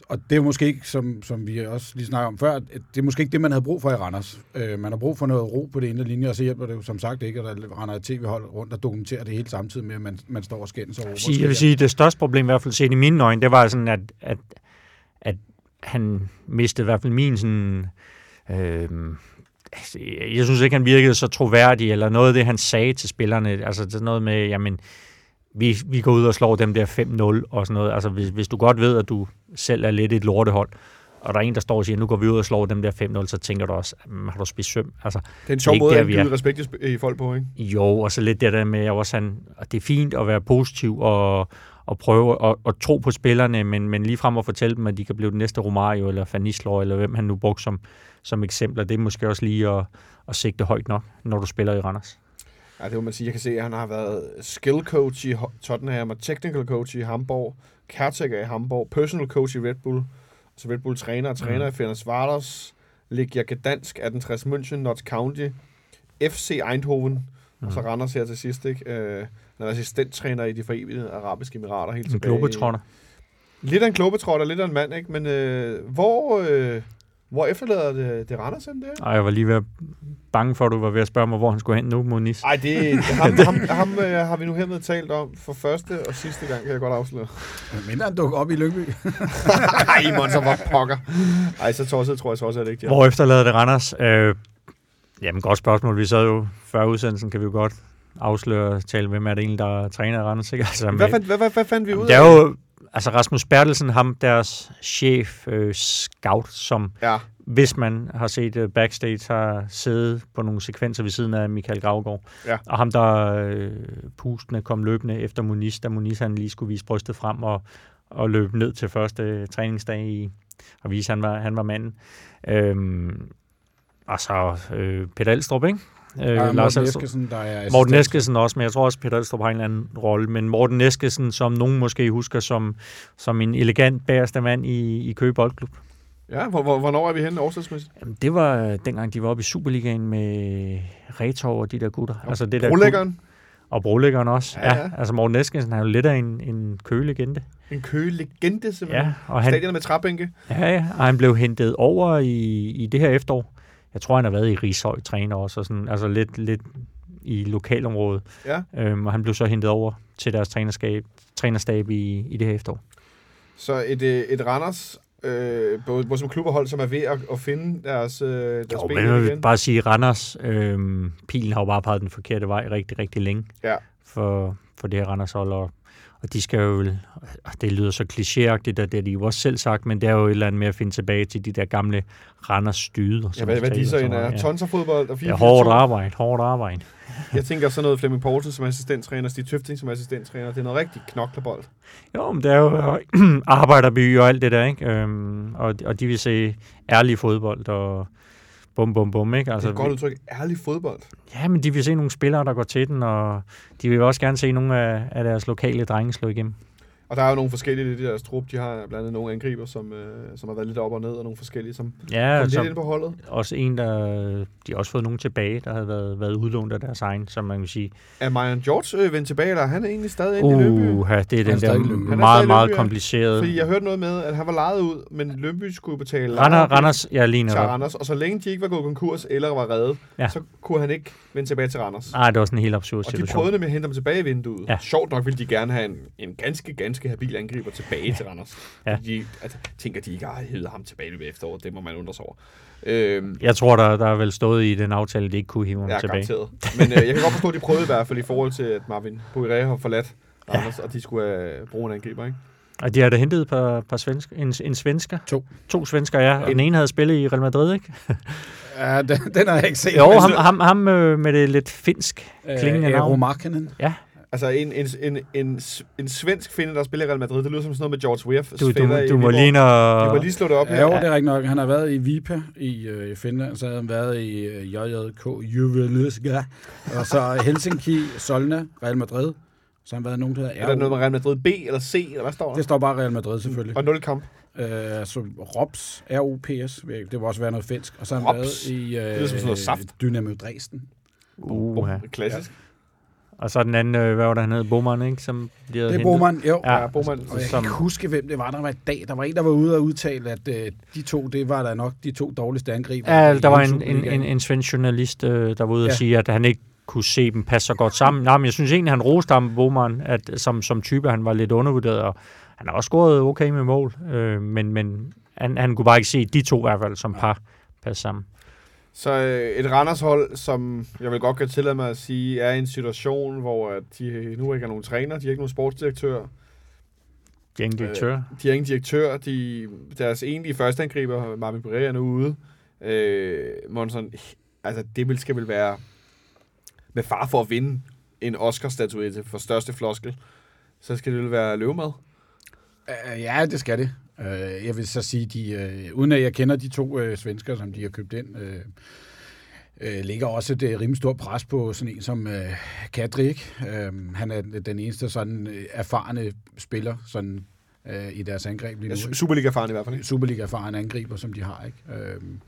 og det er måske ikke, som, som vi også lige snakker om før, at det er måske ikke det, man havde brug for i Randers. Øh, man har brug for noget ro på det ene linje, og så hjælper det jo som sagt ikke, at der render et tv-hold rundt og dokumenterer det hele samtidig med, at man, man står og skændes over. Jeg vil sige, jeg vil sige, det største problem, i hvert fald set i mine øjne, det var sådan, at, at, at han mistede i hvert fald min sådan... Øh, altså, jeg synes ikke, han virkede så troværdig, eller noget af det, han sagde til spillerne. Altså, det er noget med, jamen, vi, vi går ud og slår dem der 5-0 og sådan noget. Altså, hvis, hvis du godt ved, at du selv er lidt et lortehold, og der er en, der står og siger, nu går vi ud og slår dem der 5-0, så tænker du også, "Jamen, har du spist søm? Altså, Det er en sjov måde der, at give er. respekt i folk på, ikke? Jo, og så lidt det der med, at også han, at det er fint at være positiv og, og prøve at, at tro på spillerne, men, men lige frem at fortælle dem, at de kan blive den næste Romario eller Fanislo, eller hvem han nu brugte som, som eksempler, det er måske også lige at, at sigte højt nok, når du spiller i Randers. Ja, det må man sige. Jeg kan se, at han har været skill coach i Tottenham og technical coach i Hamburg, caretaker i Hamburg, personal coach i Red Bull, så Red Bull træner og træner mm. i Ferners Varders, Legia Gdansk, 1860 München, Notts County, FC Eindhoven, mm. og så Randers her til sidst, ikke? Øh, han er assistenttræner i de forenede arabiske emirater helt En tilbage. globetrotter. Lidt af en globetrotter, lidt af en mand, ikke? Men øh, hvor, øh, hvor efterlader det, det Randers hen der? Og jeg var lige ved at bange for, at du var ved at spørge mig, hvor han skulle hen nu, Moniz. Ej, det, ham, ham, ham øh, har vi nu hermed talt om for første og sidste gang, kan jeg godt afsløre. Men han dukker op i Lyngby. Ej, Monser, hvor pokker. Ej, så tosset tror jeg så også, at det ikke ja. Hvor efterlader det Randers? Øh, jamen, godt spørgsmål. Vi sad jo før udsendelsen, kan vi jo godt afsløre og tale, hvem er det egentlig, der træner Randers, ikke? Altså, Hvad, fandt, hvad, hvad, hvad fandt vi ud Det af? er jo, altså Rasmus Bertelsen, ham deres chef, øh, scout, som Ja, hvis man har set øh, backstage, har siddet på nogle sekvenser ved siden af Michael Gravgaard. Ja. Og ham, der øh, pustende kom løbende efter Moniz, da Moniz han lige skulle vise brystet frem og, og løbe ned til første øh, træningsdag i, og vise, at han var, han var manden. Øhm, og så øh, Peter Elstrup, ikke? Øh, Øh, Morten Elstrup. Eskesen, der er Morten. Eskesen også, men jeg tror også, Peter Elstrup har en eller anden rolle. Men Morten Eskesen, som nogen måske husker som, som en elegant bagerste mand i, i Køge Boldklub. ja hvor, hvor, hvornår er vi henne årstidsmæssigt? Jamen, det var dengang, de var oppe i Superligaen med Retov og de der gutter. Altså det der Brolæggeren. Og brolæggeren også. Ja, Ja, ja. ja. Altså Morten Eskesen er jo lidt af en, en køgelegende. En køgelegende, simpelthen. Ja, og han, Stadionet med træbænke. ja, ja, og han blev hentet over i, i det her efterår. Jeg tror, han har været i Rishøj træner også, og sådan, altså lidt, lidt i lokalområdet. Ja. Øhm, og han blev så hentet over til deres trænerskab, trænerstab i, i det her efterår. Så et, øh, et Randers, øh, både, både som klub og hold, som er ved at, at finde deres, øh, deres Jo, ben men vil igen. bare sige, Randers, øhm, pilen har jo bare peget den forkerte vej rigtig, rigtig længe Ja. for, for det her Randers hold, og, og de skal jo, det lyder så klichéagtigt, og det har de jo også selv sagt, men det er jo et eller andet med at finde tilbage til de der gamle Randers styder. Ja, hvad, hvad de så end er. Ja. Tons af fodbold og er 4 hårdt arbejde, hårdt arbejde. Jeg tænker sådan noget Flemming Poulsen som assistenttræner, Stig Tøfting som assistenttræner. Det er noget rigtig knoklebold. Jo, men det er jo arbejderby og alt det der, ikke? Øhm, og, og de vil se ærlig fodbold og bum, bum, bum, ikke? Altså, Altså, det er et godt udtryk. Ærlig fodbold. Ja, men de vil se nogle spillere, der går til den, og de vil også gerne se nogle af, af deres lokale drenge slå igennem. Og der er jo nogle forskellige i deres trup. De har blandt andet nogle angriber, som, øh, som har været lidt op og ned, og nogle forskellige, som Ja, kom lidt ind på holdet. også en, der... De har også fået nogen tilbage, der havde været, været udlånt af deres egen, som man kan sige. Er Marian George øh, vendt tilbage, eller er han egentlig stadig inde i Lønby? Uh, det er den Han er der er meget, meget ja. komplicerede... Fordi jeg hørte noget med, at han var lejet ud, men Lønby skulle betale Rander, lejeafgift Randers, jeg ligner til. Randers, og så længe de ikke var gået konkurs eller var reddet, ja. Ja. så kunne han ikke vende tilbage til Randers. Nej, det var sådan en helt absurd Og de situation. prøvede med at hente ham tilbage i vinduet. Ja. Ja. Sjovt nok ville de gerne have en, en ganske, ganske habil angriber tilbage til Randers. Ja. De, altså, tænker, de ikke har hævet ham tilbage i efteråret. Det må man undre sig over. Øhm, Jeg tror, der, der er vel stået i den aftale, de ikke kunne hive ham ja, tilbage. garanteret. Men øh, jeg kan godt forstå, at de prøvede i hvert fald i forhold til, at Marvin Boiré har forladt Randers, og de skulle øh, bruge en angriber, ikke? Og de har da hentet et par, par svensk, en, en svensker. To. To svensker, ja. Og den ene havde spillet i Real Madrid, ikke? Ja, den, den har jeg ikke set. Jo, ham, ham, ham øh, med det lidt finsk klingende Øh, navn. Romarkinen. Altså en, en, en, en, en svensk finde, der spiller i Real Madrid, det lyder som sådan noget med George Weah. Du, du, du må lige når... må lige slå det op Ja, her. jo, det er rigtigt nok. Han har været i Vipa i øh, Finland, så har han været i øh, JJK Jyväskylä, og så Helsinki, Solna, Real Madrid, Så har han været nogen, der hedder Er der noget med Real Madrid B eller C, eller hvad står der? Det står bare Real Madrid selvfølgelig. Og 0 kamp. Øh, så ROPS, R-O-P-S, det vil også være noget finsk. Og så har han Rops? været i øh, lyder som sådan noget saft. Dynamo Dresden. Uh, ja. Klassisk. Og så den anden, øh, hvad var det, han hed? Boman, ikke? Som de havde Det er. Boman, jo. Ja. Ja, Boman. Og jeg kan Som- ikke huske, hvem det var, der var i dag. Der var en, der var ude og udtale, at øh, de to, det var da nok de to dårligste angriber. Ja, der var en, en, en, en svensk journalist, øh, der var ude ja. Ja. og sige, at han ikke kunne se dem passe så godt sammen. Nej, men jeg synes egentlig, han roste ham, Boman, at som, som type, han var lidt undervurderet, og han har også scoret okay med mål, øh, men, men han, han kunne bare ikke se de to i hvert fald som par passe sammen. Så øh, et Randers-hold, som jeg vil godt kan tillade mig at sige, er i en situation, hvor at de nu ikke har nogen træner, de har ikke nogen sportsdirektør, De ingen direktør. de har ingen direktør, de, deres egentlige førsteangriber, Marvin Pereira, er nu ude. Øh, Monson, altså det vil, skal vel være med far for at vinde en Oscar-statuette for største floskel, så skal det vel være løvemad. Øh, ja, det skal det. Øh, jeg vil så sige, de, øh, uden at jeg kender de to øh, svensker, som de har købt ind, øh, øh, ligger også et øh, rimelig stort pres på sådan en som øh, Kadri. ikke? Øh, han er den eneste sådan øh, erfarne spiller sådan, øh, i deres angreb lige nu. Ja, ikke? Superliga-faren i hvert fald. Superliga-erfaren angriber, som de har. ikke. Øhm,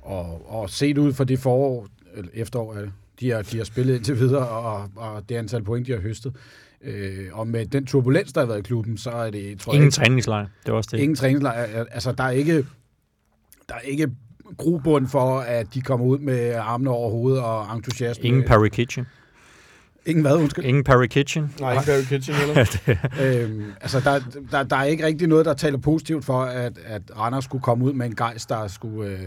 og, og set ud fra det forår, eller efterår, er det, de har, de har spillet indtil videre, og, og det antal point, de har høstet. Øh, og med den turbulens, der har været i klubben, så er det, tror Ingen jeg, træningslejr, det var også det. ingen træningslejr. Altså, der er ikke, der er ikke grobund for, at de kommer ud med armene over hovedet og entusiasme. Ingen Perry Kitchen. Ingen hvad, undskyld. Ingen Perry Kitchen. Nej, ikke Barry Kitchen heller. øhm, altså, der, der, der er ikke rigtig noget, der taler positivt for, at, at Randers skulle komme ud med en gejst, der skulle, øh,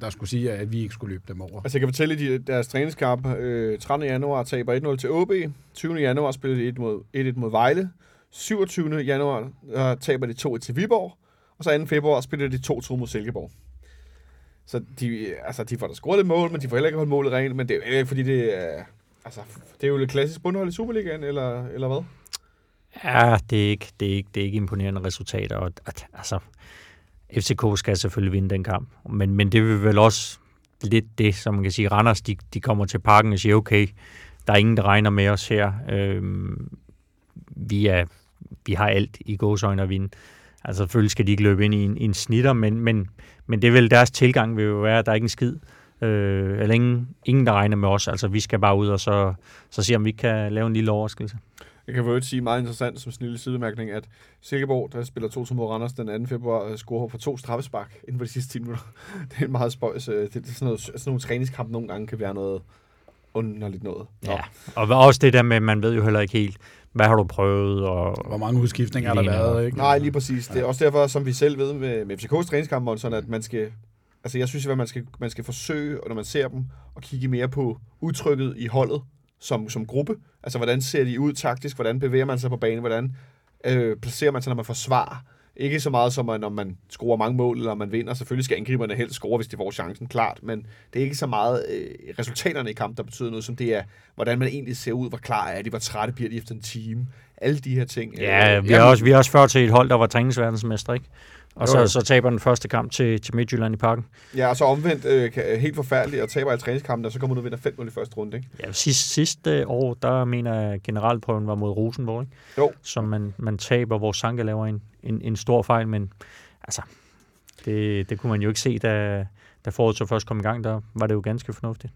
der skulle sige, at vi ikke skulle løbe dem over. Altså, jeg kan fortælle, at de, deres træningskamp øh, 13. januar taber 1-0 til OB. 20. januar spiller de 1 mod, 1-1 mod Vejle. 27. januar øh, taber de 2-1 til Viborg. Og så 2. februar spiller de 2-2 mod Silkeborg. Så de, altså, de får da scoret lidt mål, men de får heller ikke holdt målet rent. Men det er ikke, fordi det er... Altså, det er jo et klassisk bundhold i Superligaen, eller, eller hvad? Ja, det er ikke, det er ikke, det er ikke imponerende resultater. Og, at, altså, FCK skal selvfølgelig vinde den kamp. Men, men det vil vel også lidt det, som man kan sige. Randers, de, de kommer til parken og siger, okay, der er ingen, der regner med os her. Øhm, vi, er, vi har alt i gåsøjne at vinde. Altså selvfølgelig skal de ikke løbe ind i en, en snitter, men, men, men det vil deres tilgang vil jo være, at der er ikke en skid. Øh, eller ingen, ingen, der regner med os. Altså vi skal bare ud og så, så se, om vi kan lave en lille overraskelse. Jeg kan for sige meget interessant som snille sidemærkning, at Silkeborg, der spiller 2 mod Randers den 2. februar, øh, scorer på to straffespark inden for de sidste 10 minutter. Det er en meget spøjs. øh, Det, er sådan, noget, sådan nogle træningskampe nogle gange kan være noget underligt noget. Nå. Ja, og også det der med, man ved jo heller ikke helt, hvad har du prøvet, og Hvor mange udskiftninger har der været, ikke? Nej, lige præcis. Det er også derfor, som vi selv ved med, med FCK's træningskampe, Monson, at man skal... Altså, jeg synes, at man skal, man skal forsøge, når man ser dem, at kigge mere på udtrykket i holdet som, som gruppe. Altså, hvordan ser de ud taktisk? Hvordan bevæger man sig på banen? Hvordan øh, placerer man sig, når man forsvarer? Ikke så meget som, at når man scorer mange mål, eller man vinder. Selvfølgelig skal angriberne helst score, hvis de får chancen, klart. Men det er ikke så meget øh, resultaterne i kampen, der betyder noget, som det er, hvordan man egentlig ser ud, hvor klar er de, hvor trætte bliver de efter en time. Alle de her ting. ja, øh, vi har også, vi har også før til et hold, der var træningsverdensmester, ikke? Og så, jo. så taber den første kamp til, til Midtjylland i parken. Ja, og så omvendt øh, helt forfærdeligt og taber i træningskampen, og så kommer du og vinder 5-0 i første runde, ikke? Ja, sidste, sidste år, der mener jeg, generalprøven var mod Rosenborg, ikke? Jo. Som man, man taber, hvor Sanka laver en, en, en stor fejl, men altså, det, det kunne man jo ikke se, da, da foråret så først kom i gang, der var det jo ganske fornuftigt.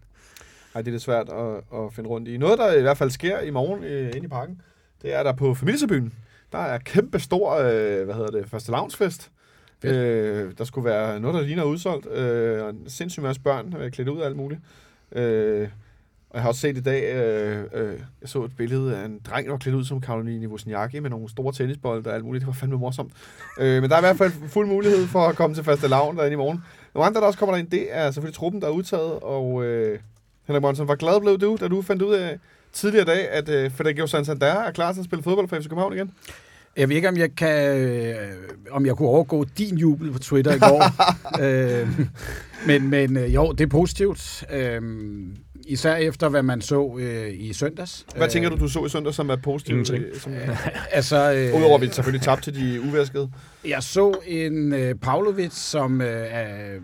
Ej, det er lidt svært at, at finde rundt i. Noget, der i hvert fald sker i morgen øh, inde i parken, det er der på familiesebyen. Der er kæmpe stor, øh, hvad hedder det, første lavnsfest. Øh, der skulle være noget, der ligner udsolgt. Øh, og en sindssygt masse børn øh, klædt ud af alt muligt. Øh, og jeg har også set i dag, øh, øh, jeg så et billede af en dreng, der var klædt ud som Karoline Wozniacki med nogle store tennisbolde og alt muligt. Det var fandme morsomt. Øh, men der er i hvert fald fuld mulighed for at komme til faste lavn derinde i morgen. Nogle andre, der også kommer derind, det er selvfølgelig truppen, der er udtaget. Og øh, Henrik Monsen, hvor glad blev du, da du fandt ud af tidligere dag, at øh, Federico Santander er klar til at spille fodbold for FC København igen? Jeg ved ikke, om jeg kan, øh, om jeg kunne overgå din jubel på Twitter i går. øh, men men øh, jo, det er positivt. Øh, især efter, hvad man så øh, i søndags. Hvad tænker du, du så i søndag, som er positivt? Ingenting. øh, Som, Altså, øh, Udover at vi selvfølgelig tabte til de uvaskede. Jeg så en øh, Pavlovic, som øh, er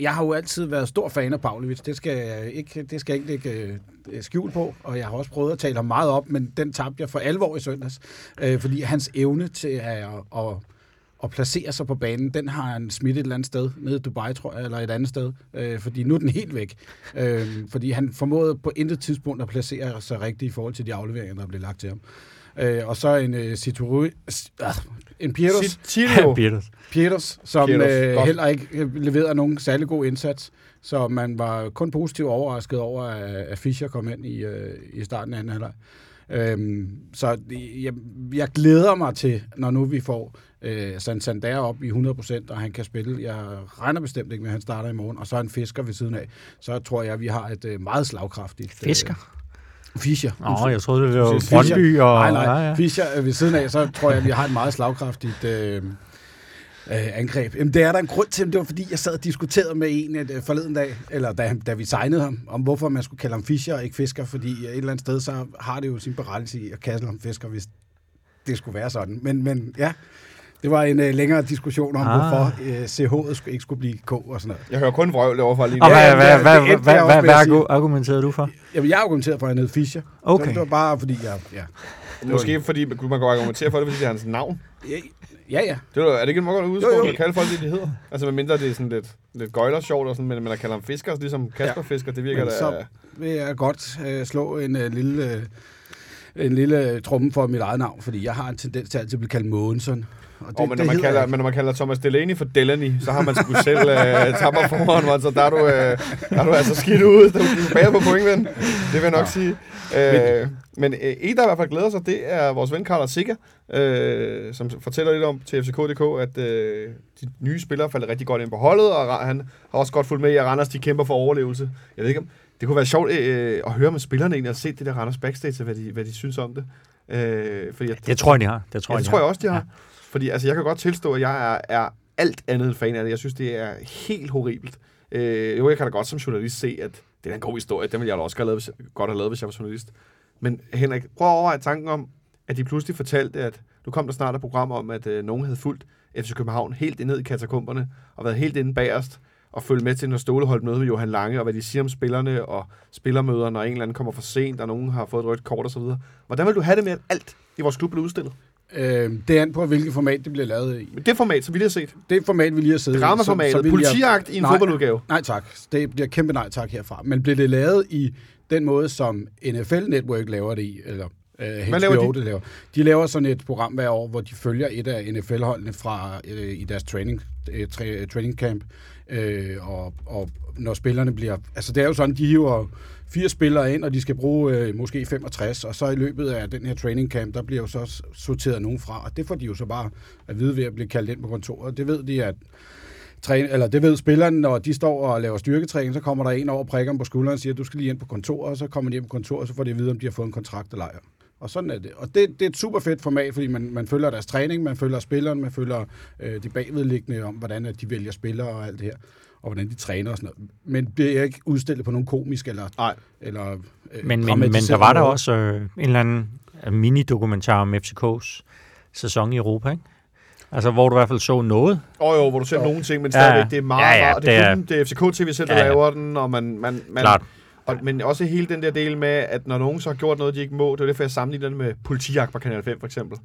jeg har jo altid været stor fan af Pavlovic. Det skal jeg ikke, det skal jeg ikke lægge øh, skjul på, og jeg har også prøvet at tale ham meget op, men den tabte jeg for alvor i søndags, øh, fordi hans evne til at, at, at at placere sig på banen, den har han smidt et eller andet sted, nede i Dubai, tror jeg, eller et andet sted, øh, fordi nu er den helt væk. Øh, fordi han formåede på intet tidspunkt at placere sig rigtigt i forhold til de afleveringer, der blev lagt til ham. Øh, og så en øh, Situru, øh, ah, en Pieters, Tilio. Pieters. Pieters, som Pieters, øh, heller ikke øh, leverede nogen særlig god indsats. Så man var kun positivt overrasket over, at, Fischer kom ind i, øh, i starten af anden halvleg. Øhm, så jeg, jeg glæder mig til, når nu vi får øh, Santander op i 100%, og han kan spille. Jeg regner bestemt ikke med, at han starter i morgen. Og så en fisker ved siden af. Så tror jeg, at vi har et øh, meget slagkraftigt... Fisker? Øh, Fischer. Nå, jeg troede, det var Fischer. Brøndby og... Nej, nej. Ja, ja. Fischer øh, ved siden af, så tror jeg, at vi har et meget slagkraftigt øh, øh, angreb. Jamen, det er der en grund til, det var fordi, jeg sad og diskuterede med en øh, forleden dag, eller da, da vi signede ham, om hvorfor man skulle kalde ham Fischer og ikke Fisker, fordi et eller andet sted, så har det jo sin berettelse i at kalde ham Fisker, hvis det skulle være sådan. Men, men ja, det var en øh, længere diskussion om, Ah. hvorfor øh, CH'et skulle, ikke skulle blive K og sådan noget. Jeg hører kun vrøvl overfor lige nu. Og hvad, Ja, hvad, hvad, hvad, hvad, med hvad argu- argumenterede du for? Jamen, jeg argumenterede for, at han hed Fischer. Okay. Så det var bare fordi, jeg... Ja, Måske fordi man kunne man godt argumentere for det, fordi det er hans navn. ja, ja. ja. Det er, er det ikke et meget godt jo. at kalde folk det, de hedder? Altså medmindre det er sådan lidt, lidt gøjler sjovt, og sådan, men, men at kalde ham fisker, ligesom Kasper Ja. Fisker, det virker Men da... så vil jeg godt øh, slå en øh, lille... Øh, en lille tromme for mit eget navn, fordi jeg har en tendens til altid at blive kaldt Mogensen. Og det, Oh, men, når man kalder, men når man kalder Thomas Delaney for Delaney, så har man sgu selv øh, tapper foran, man, så der er, du, øh, der er du altså skidt ud. Du er tilbage på point, ven. Det vil jeg nok sige. Øh, men øh, en, der i hvert fald glæder sig, det er vores ven Carlos Sikker, øh, som fortæller lidt om til FCK.dk, at øh, de nye spillere falder rigtig godt ind på holdet, og han har også godt fulgt med i, at Randers de kæmper for overlevelse. Jeg ved ikke om, det kunne være sjovt øh, at høre med spillerne egentlig, og se det der Randers backstage, hvad de, hvad de synes om det. Øh, fordi jeg, Det tror jeg, de har. Det tror ja, jeg, det de tror jeg også, de har. Ja. Fordi altså, jeg kan godt tilstå, at jeg er, er alt andet end fan af det. Jeg synes, det er helt horribelt. Øh, jo, jeg kan da godt som journalist se, at det er en god historie. Den ville jeg da også godt have lavet, hvis, godt have lavet, hvis jeg var journalist. Men Henrik, prøv at overveje tanken om, at de pludselig fortalte, at nu kom der snart et program om, at øh, nogen havde fulgt FC København helt ned i katakomberne, og været helt inde bagerst, og følge med til, når Ståle holdt møde med Johan Lange, og hvad de siger om spillerne og spillermøder, når en eller anden kommer for sent, og nogen har fået et rødt kort osv. Hvordan vil du have det med, at alt i vores klub blev udstillet? Øh, det er an på, hvilket format det bliver lavet i. Det format, som vi lige har set. Det format, vi lige har i, Dramaformatet. så- Politijagt i en Nej. fodboldudgave. Nej tak. Det bliver kæmpe nej tak herfra. Men bliver det lavet i den måde, som NFL Network laver det i, eller uh, HBO laver de? det laver. De laver sådan et program hver år, hvor de følger et af NFL-holdene fra uh, i deres training, tra- training camp, uh, og, og når spillerne bliver... Altså det er jo sådan, de hiver fire spillere ind, og de skal bruge øh, måske 65, og så i løbet af den her training camp, der bliver jo så sorteret nogen fra, og det får de jo så bare at vide ved at blive kaldt ind på kontoret. Det ved de, at træne, eller det ved spillerne, når de står og laver styrketræning, så kommer der en over prikker på skulderen og siger, du skal lige ind på kontoret, og så kommer de ind på kontoret, og så får de at vide, om de har fået en kontrakt eller ej. Og sådan er det. Og det, det er et super fedt format, fordi man, man følger deres træning, man følger spilleren, man følger øh, de bagvedliggende om, hvordan at de vælger spillere og alt det her, og hvordan de træner og sådan noget. Men det er ikke udstillet på nogen komisk eller, Nej. eller øh, Men, men, men der var der også øh, en eller anden mini-dokumentar om FCK's sæson i Europa, ikke? Altså, hvor du i hvert fald så noget. Og jo, hvor du ser nogle ting, men Ja, stadigvæk, det er meget ja, ja, rart. Det det er, er- kun, det er FCK TV selv, der Ja, ja. laver den, og man... man, man Klart. Og, men også hele den der del med, at når nogen så har gjort noget, de ikke må, det er derfor, jeg sammenligner det med politijagt på Kanal 5 for eksempel.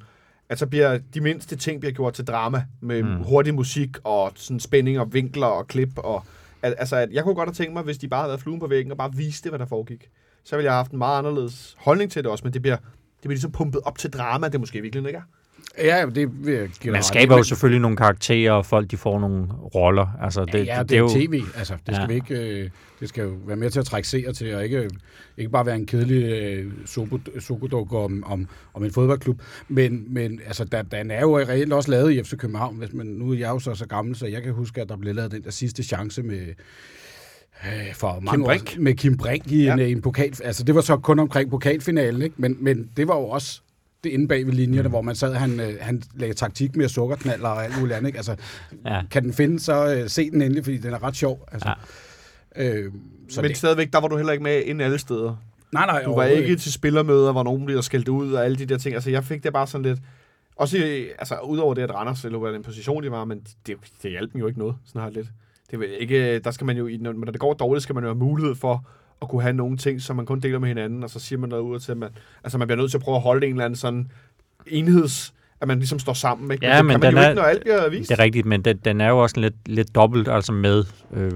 At så bliver de mindste ting bliver gjort til drama med Mm. hurtig musik og sådan spænding og vinkler og klip. Og, at, altså, at jeg kunne godt have tænkt mig, hvis de bare havde været fluen på væggen og bare viste, hvad der foregik. Så ville jeg have haft en meget anderledes holdning til det også, men det bliver, det bliver ligesom pumpet op til drama, det måske virkelig ikke er. Ja, det vil jeg give Man skaber jo selvfølgelig nogle karakterer, og folk de får nogle roller. Altså, det, Det, ja, det, det, det er jo tv. Altså, det skal, Ja. vi ikke, øh, det skal jo være med til at trække seere til, og ikke, ikke bare være en kedelig øh, soko- sokoduk om, om, om en fodboldklub. Men, men altså, der, den er jo reelt også lavet i FC København. Hvis man, nu er jeg jo så, så gammel, så jeg kan huske, at der blev lavet den der sidste chance med øh, for mange Brink. år med Kim Brink i, Ja. en, i en pokal. Altså, det var så kun omkring pokalfinalen, ikke? Men, men det var jo også det inde bag ved linjerne, mm. hvor man sad, han, øh, han lagde taktik med sukkerknaller og alt muligt andet. Ikke? Altså, Ja. kan den finde, så øh, se den endelig, fordi den er ret sjov. Altså. Ja. Øh, så men det, stadigvæk, der var du heller ikke med inden alle steder. nej, nej, Du var ikke til spillermøder, hvor nogen bliver skældt ud og alle de der ting. Altså, jeg fik det bare sådan lidt... Også i- altså, udover det, at Randers eller hvad den position, de var, men det, det hjalp dem jo ikke noget. Sådan har jeg lidt. det er ikke, der skal man jo, i- når, når det går dårligt, skal man jo have mulighed for at kunne have nogle ting, som man kun deler med hinanden, og så siger man noget ud til, at man, altså man bliver nødt til at prøve at holde en eller anden sådan enheds, at man ligesom står sammen, ikke? Ja, det men kan man den jo er- ikke, når alt bliver vist. Det er rigtigt, men den, den er jo også lidt, lidt dobbelt altså med. Øh,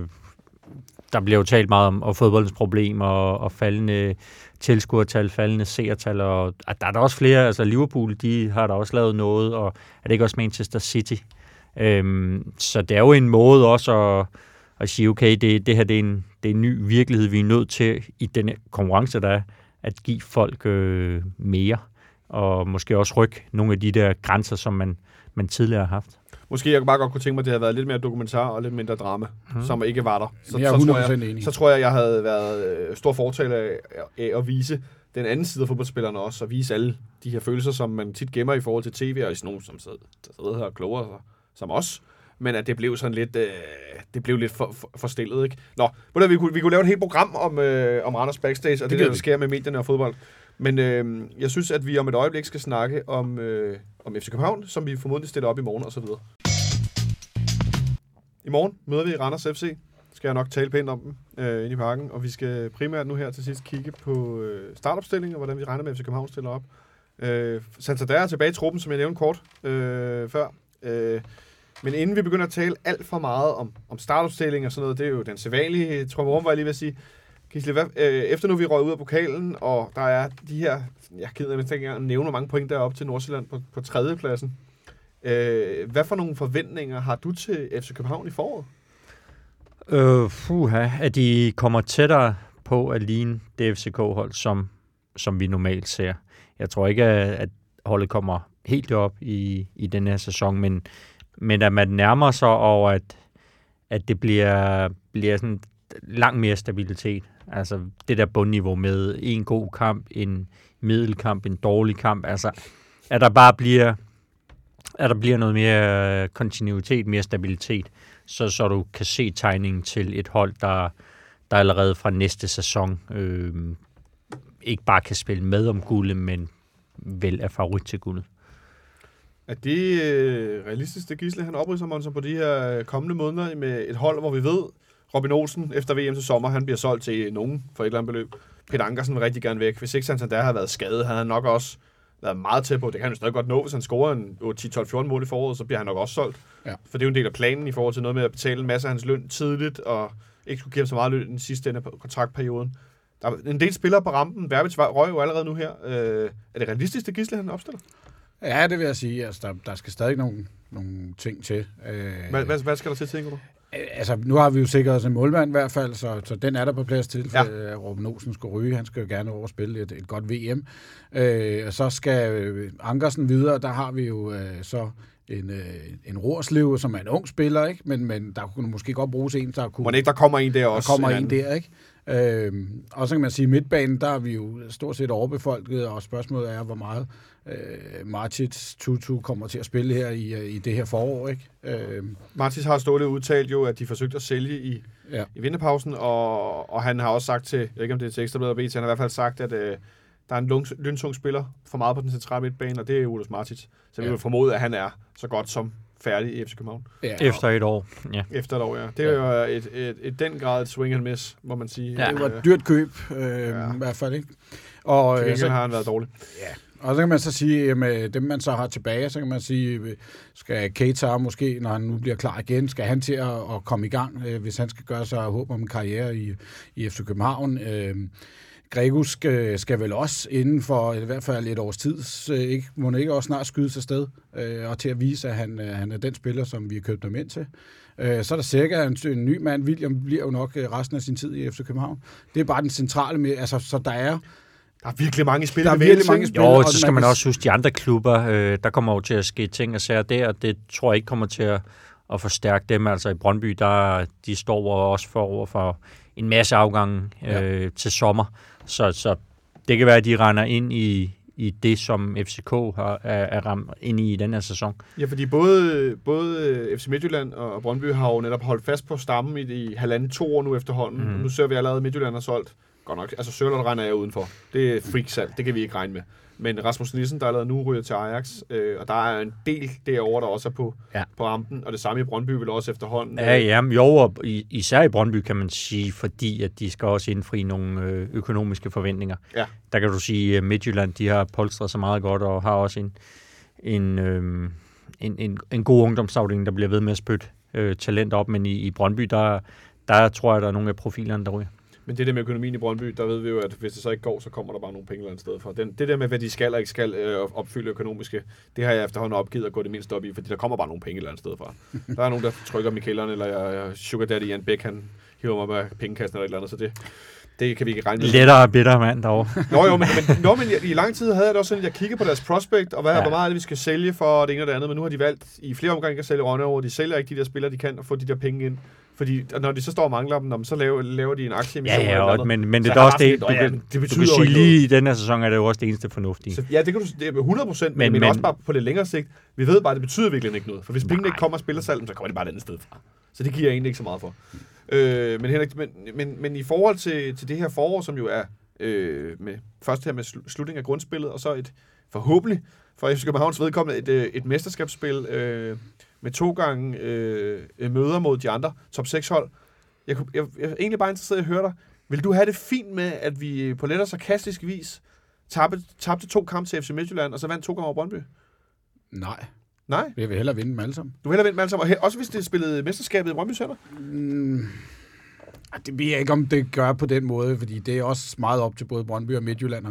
der bliver jo talt meget om og fodboldens problemer og, og faldende tilskuertal, faldende seertal, og at der er der også flere, altså Liverpool, de har der også lavet noget, og er det ikke også Manchester City? Øhm, så det er jo en måde også at, at sige, okay, det, det her det er, en, det er en ny virkelighed, vi er nødt til i den konkurrence, der er, at give folk øh, mere, og måske også rykke nogle af de der grænser, som man, man tidligere har haft. Måske jeg bare godt kunne tænke mig, at det havde været lidt mere dokumentar og lidt mindre drama, Mhm. mm. som ikke var der. Så, Jeg er så, tror 100% jeg, enig. så tror jeg, jeg havde været øh, stor fortaler af, af at vise den anden side af fodboldspillerne også, og vise alle de her følelser, som man tit gemmer i forhold til tv, og i sådan nogen, som sidder, der sidder her og klogere sig, som os. Men at det blev sådan lidt, øh, det blev lidt for, for, for stillet, ikke? Nå, du, vi, kunne, vi kunne lave et helt program om, øh, om Randers Backstage, og det, Det der, der vi. sker med medierne og fodbold. Men øh, jeg synes, at vi om et øjeblik skal snakke om, øh, om FC København, som vi formodentlig stiller op i morgen og så videre. I morgen møder vi Randers FC. Skal jeg nok tale pænt om dem øh, inde i parken. Og vi skal primært nu her til sidst kigge på øh, startopstillingen, og hvordan vi regner med, at FC København stiller op. Øh, Santander er tilbage i truppen, som jeg nævnte kort øh, før. Øh, men inden vi begynder at tale alt for meget om, om startopstilling og sådan noget, det er jo den sædvanlige trummerum, var jeg lige ved at sige. Gisle, hvad, øh, efter nu vi røg ud af pokalen, og der er de her, jeg gider ikke engang nævne, hvor mange point der er op til Nordsjælland på, på tredjepladsen. Øh, hvad for nogle forventninger har du til FC København i foråret? Øh, fuha, at de kommer tættere på at ligne det FCK-hold, som, som vi normalt ser. Jeg tror ikke, at at holdet kommer helt op i, i den her sæson, men, men at man nærmer sig, over, at, at det bliver, bliver sådan langt mere stabilitet. Altså det der bundniveau med en god kamp, en middelkamp, en dårlig kamp. Altså at der bare bliver, at der bliver noget mere øh, kontinuitet, mere stabilitet så, så du kan se tegningen til et hold, der, der allerede fra næste sæson øh, ikke bare kan spille med om guldet, men vel er favorit til guldet. Er det øh, realistisk, det Gisle han opridser Monson på de her øh, kommende måneder med et hold, hvor vi ved, Robin Olsen efter VM til sommer, han bliver solgt til nogen for et eller andet beløb. Peter Ankersen vil rigtig gerne væk. Hvis ikke Santander havde været skadet, havde han nok også været meget tæt på. Det kan han jo stadig godt nå, hvis han scorer en 10-12-14 mål i foråret, så bliver han nok også solgt. Ja. For det er jo en del af planen i forhold til noget med at betale en masse af hans løn tidligt, og ikke skulle give ham så meget løn den sidste ende af kontraktperioden. Der er en del spillere på rampen. Verbitz røg jo allerede nu her. Øh, er det realistisk, det Gisle han opstiller? Ja, det vil jeg sige. Altså, der, der skal stadig nogle, nogle ting til. Øh, Hvad, hvad, hvad skal der til, tænker du? Øh, Altså, nu har vi jo sikret os en målmand i hvert fald, så, så den er der på plads til, for Ja. ja. Robin Olsen skal ryge. Han skal jo gerne over og spille et, et godt VM. Øh, og så skal øh, Ankersen videre. Der har vi jo øh, så en, øh, en Rorslev, som er en ung spiller, ikke? Men, men der kunne måske godt bruges en, der kunne... Det ikke, der kommer en der der også? kommer en anden? der, ikke? Øhm, og så kan man sige, at midtbanen, der er vi jo stort set overbefolket, og spørgsmålet er, hvor meget øh, Martins Tutu kommer til at spille her i, øh, i det her forår, ikke? Øhm, Martis har stået udtalt jo, at de forsøgte at sælge i, ja. i vinterpausen, og, og han har også sagt til, jeg ved ikke om det er til Ekstrabladet og BT, han har i hvert fald sagt, at øh, der er en lung- løntung spiller for meget på den centrale midtbane, og det er Ulus Martic. Så vi Ja. vil formode, at han er så godt som færdig i FC København. ja. Efter et år, ja. Efter et år, ja. Det er jo et, et, et, den grad et swing and miss, må man sige. Ja. Det var Øh, et dyrt køb, øh, Ja. ja. i hvert fald, ikke? Og, Til øh, gengæld så, har han været dårlig og så kan man så sige, at med øh, dem, man så har tilbage, så kan man sige, øh, skal Keita måske, når han nu bliver klar igen, skal han til at, at komme i gang, øh, hvis han skal gøre sig håb om en karriere i, i FC København. Øh, Gregus skal, skal vel også inden for i hvert fald et års tid, ikke, må han ikke også snart skyde sig sted, øh, og til at vise, at han, han er den spiller, som vi har købt ham ind til. Øh, så er der sikkert en, en ny mand. William bliver jo nok resten af sin tid i FC København. Det er bare den centrale med, altså, så der er, der er virkelig mange spillere. Der er virkelig mange spillere. Jo, og så skal man også huske de andre klubber. Øh, der kommer jo til at ske ting og sager der, og det tror jeg ikke kommer til at, at forstærke dem. Altså i Brøndby, der de står også for over for en masse afgange øh, ja. til sommer. Så, så det kan være, at de render ind i, i det, som FCK har, er, er ramt ind i i den her sæson. Ja, fordi både, både FC Midtjylland og Brøndby har jo netop holdt fast på stammen i de halvanden to år nu efterhånden. Mm. Nu ser vi allerede, at Midtjylland har solgt godt nok. Altså, Sørlund regner jeg udenfor. Det er freak Det kan vi ikke regne med. Men Rasmus Nielsen, der allerede nu ryger til Ajax, øh, og der er en del derovre, der også er på, Ja. på rampen, og det samme i Brøndby vil også efterhånden. Ja, øh, ja, jo, og i- især i Brøndby kan man sige, fordi at de skal også indfri nogle øh, økonomiske forventninger. Ja. Der kan du sige, at Midtjylland de har polstret sig meget godt og har også en, en, øh, en, en, en god ungdomsafdeling, der bliver ved med at spytte øh, talent op, men i, i Brøndby, der, der tror jeg, der er nogle af profilerne, der ryger. Men det der med økonomien i Brøndby, der ved vi jo, at hvis det så ikke går, så kommer der bare nogle penge et eller andet sted fra. Den, det der med, hvad de skal og ikke skal øh, opfylde økonomiske, det har jeg efterhånden opgivet at gå det mindst op i, fordi der kommer bare nogle penge et eller andet sted fra. Der er nogen, der trykker dem i kælderen, eller jeg, Sugar Daddy Jan Bæk, han hiver mig med pengekassen eller et eller andet, så det, det kan vi ikke regne med. Lettere bitter mand derovre. Nå jo, men, men, nå, men i, i lang tid havde jeg det også sådan, at jeg kiggede på deres prospect, og hvad. Ja. hvor meget er det, vi skal sælge for det ene og det andet, men nu har de valgt i flere omgange at sælge Rønne over. De sælger ikke de der spillere, de kan, og få de der penge ind. Fordi når de så står og mangler dem, så laver, laver de en aktieemission. Ja, ja, eller og, men, men det er også det, du kan, "Nå ja, det du betyder kan jo sige lige i den her sæson er det jo også det eneste fornuftige. Så, ja, det kan du det er 100 procent, men, Men- men, også bare på lidt længere sigt. Vi ved bare, at det betyder virkelig ikke noget. For hvis pengene ikke kommer og spiller salg, så kommer de bare et andet sted fra. Så det giver jeg egentlig ikke så meget for. Øh, men, Henrik, men, men, men i forhold til, til det her forår, som jo er øh, med, først her med slu- slutningen af grundspillet, og så et forhåbentlig for FC Københavns vedkommende et, øh, et mesterskabsspil øh, med to gange øh, møder mod de andre top 6 hold. Jeg, kunne- jeg, jeg er egentlig bare interesseret i at høre dig. Vil du have det fint med, at vi på let og sarkastisk vis tabte, tabte to kampe til FC Midtjylland, og så vandt to gange over Brøndby? Nej, Nej, jeg vil hellere vinde dem alle sammen. du vil hellere vinde dem alle sammen. Og he- også hvis det spillede mesterskabet i Brøndby Center. Mm, det ved jeg ikke, om det gør på den måde, fordi det er også meget op til både Brøndby og Midtjylland,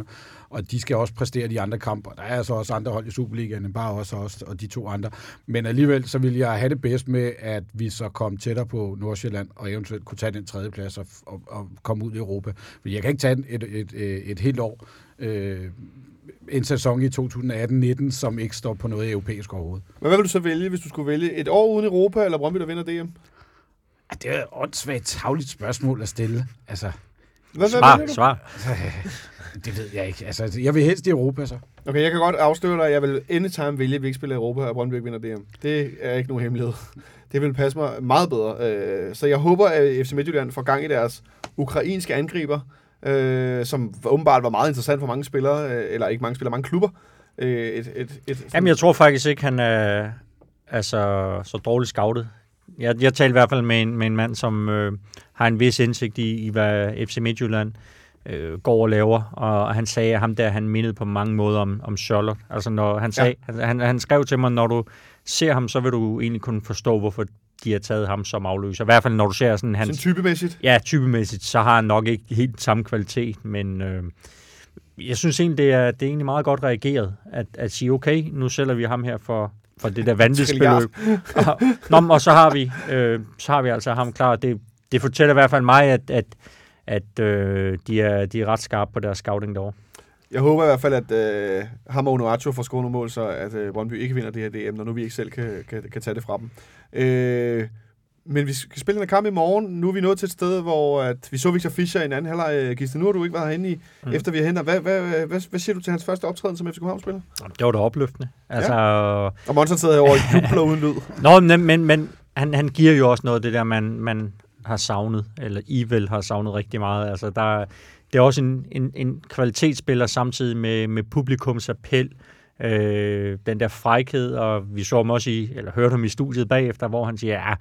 og de skal også præstere de andre kampe. Der er altså også andre hold i Superligaen, bare også os og de to andre. Men alligevel, så vil jeg have det bedst med, at vi så kom tættere på Nordsjælland, og eventuelt kunne tage den tredje plads og, og, og komme ud i Europa. Fordi jeg kan ikke tage et, et, et, et helt år, øh, en sæson i 2018-19, som ikke står på noget europæisk overhovedet. Men hvad vil du så vælge, hvis du skulle vælge et år uden Europa, eller Brøndby, der vinder DM? Ah, Det er et åndssvagt tavligt spørgsmål at stille. Altså, Hvad, hvad Svar, du? svar. det ved jeg ikke. Altså, jeg vil helst i Europa, så. Okay, jeg kan godt afsløre dig, at jeg vil anytime vælge, at vi ikke spiller i Europa, og Brøndby ikke vinder DM. Det er ikke nogen hemmelighed. Det vil passe mig meget bedre. Øh, Så jeg håber, at FC Midtjylland får gang i deres ukrainske angriber, øh, som åbenbart var meget interessant for mange spillere, øh, eller ikke mange spillere, mange klubber. Et, et, et, Jamen, jeg tror faktisk ikke, han er altså, så dårligt scoutet. Jeg, jeg talte i hvert fald med en, med en mand, som øh, har en vis indsigt i, i hvad FC Midtjylland øh, går og laver, og han sagde, at ham der, han mindede på mange måder om, om Charlotte. Altså, når han, sagde, ja. han, han, han skrev til mig, når du ser ham, så vil du egentlig kunne forstå, hvorfor de har taget ham som afløser. I hvert fald, når du ser sådan hans... Sådan typemæssigt. Ja, typemæssigt, så har han nok ikke helt samme kvalitet, men øh, jeg synes egentlig, det er, det er egentlig meget godt reageret, at, at sige, okay, nu sælger vi ham her for, for det der vanvidsbeløb. og, nå, og så har vi, øh, så har vi altså ham klar. Det, det fortæller i hvert fald mig, at, at, at øh, de, er, de er ret skarpe på deres scouting derovre. Jeg håber i hvert fald, at øh, ham og Onuachu får scoret nogle mål, så at øh, Brøndby ikke vinder det her DM, når nu vi ikke selv kan, kan, kan tage det fra dem. Øh, men vi skal spille en kamp i morgen. Nu er vi nået til et sted, hvor at vi så Victor Fischer i en anden halvleg. Øh, Gisle, nu har du ikke været herinde i, mm. efter vi er henne. Hvad, hvad, hvad, hvad, siger du til hans første optræden som FC København-spiller? Det var da opløftende. Altså, Og Monson sidder herovre og jubler uden lyd. Nå, men, men, men han, han giver jo også noget af det der, man, man har savnet, eller I vel har savnet rigtig meget. Altså, der, det er også en, en, en kvalitetsspiller samtidig med, med publikums appel, øh, den der frækhed, og vi så ham også i, eller hørte ham i studiet bagefter, hvor han siger, ja,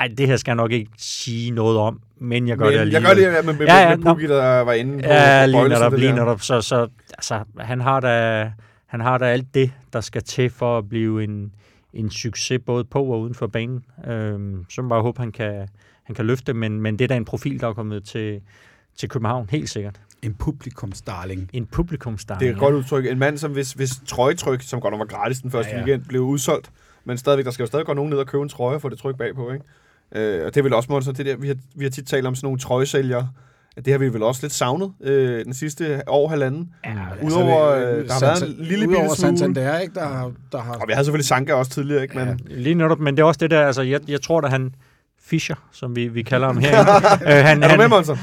ej, det her skal jeg nok ikke sige noget om, men jeg gør Men det jeg alligevel. gør det ja, med, med, Ja, ja, ja, ja, med Pukki, der var inde på, Ja, lige netop, det lige der. netop. Så, så altså, han har da han har da alt det, der skal til for at blive en, en succes, både på og uden for banen. Øhm, så må jeg bare håbe, han kan, han kan løfte, men, men det er da en profil, der er kommet til, til København, helt sikkert. En publikumsdarling. En publikumstar. Det er et godt udtryk. En mand, som hvis, hvis trøjetryk, som godt nok var gratis den første Ja, ja, ja. ja. weekend, blev udsolgt, men stadigvæk, der skal jo stadig gå nogen ned og købe en trøje og få det tryk bagpå, ikke? Øh, og det er vel også, Monsen, det der, vi har, vi har tit talt om sådan nogle trøjesælgere, det har vi vel også lidt savnet øh, den sidste år, halvanden. Ja, Udover, øh, der har været en lille bitte smule. Santander, ikke, der, der har... Og vi havde selvfølgelig Sanka også tidligere, ikke? Men, Ja, lige netop, men det er også det der, altså jeg, jeg tror, at han Fischer, som vi, vi kalder ham her, øh, han, er du med, han, Monsen?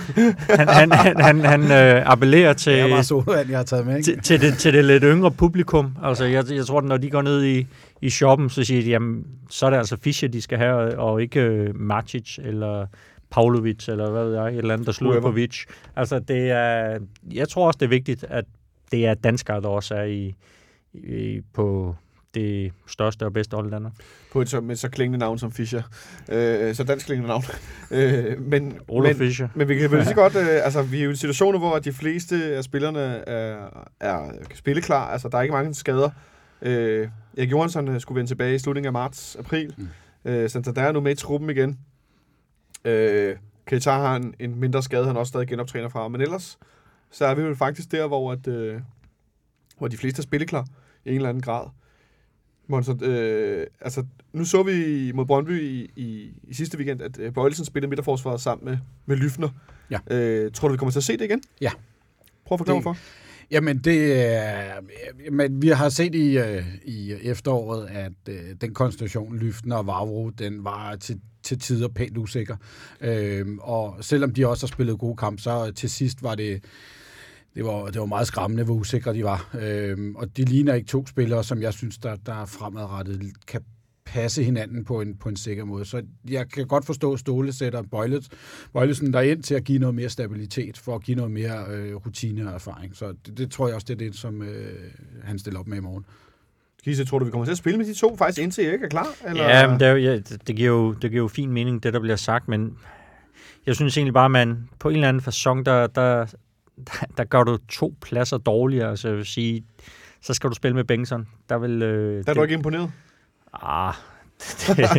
han, han, han, han, han øh, appellerer til, Det er bare sodavand, jeg har taget med, ikke? til, til, det, til det lidt yngre publikum. Altså, jeg, jeg tror, at når de går ned i, i shoppen, så siger de, jamen, så er det altså Fischer, de skal have, og ikke uh, Matic eller Pavlovic, eller hvad ved jeg, et eller andet, der slutter på Vic. Altså, det er, jeg tror også, det er vigtigt, at det er danskere, der også er i, i, på det største og bedste hold i Danmark. På et så, med så klingende navn som Fischer. Øh, så dansk klingende navn. øh, men, Olof men, Fischer. Men vi kan vel så godt, øh, altså vi er jo i en situation, hvor de fleste af spillerne er, er spilleklar. Altså der er ikke mange skader. Øh, Erik Johansson øh, skulle vende tilbage i slutningen af marts, april. Mm. Mm. Øh, Santander er nu med i truppen igen. Øh, Keita har en, en mindre skade, han også stadig genoptræner fra. Men ellers, så er vi jo faktisk der, hvor, at, øh, hvor de fleste er spilleklar i en eller anden grad. Monson, øh, altså, nu så vi mod Brøndby i, i, i sidste weekend, at øh, Bøjelsen spillede midterforsvaret sammen med, med Lyfner. Ja. Øh, tror du, vi kommer til at se det igen? Ja. Prøv at forklare Det- mig for. Jamen, det er... Men vi har set i, øh, i efteråret, at øh, den konstellation, Lyften og Vavro, den var til, til tider pænt usikker. Øhm, og selvom de også har spillet gode kampe, så til sidst var det... Det var, det var meget skræmmende, hvor usikre de var. Øhm, og de ligner ikke to spillere, som jeg synes, der, der fremadrettet kan passe hinanden på en, på en sikker måde. Så jeg kan godt forstå, at Ståle sætter Bøjlet, Bøjlesen derind til at give noget mere stabilitet, for at give noget mere øh, rutine og erfaring. Så det, det tror jeg også, det er det, som øh, han stiller op med i morgen. Gise, tror du, vi kommer til at spille med de to, faktisk indtil Erik er klar? Eller? Ja, men det, er jo, ja, det, det, giver jo, det giver jo fin mening, det der bliver sagt, men jeg synes egentlig bare, at man på en eller anden fasong, der, der, der, der gør du to pladser dårligere. Altså jeg vil sige, så skal du spille med Bengtsson. Der vil... Øh, Der er du ikke imponeret? Ah, det,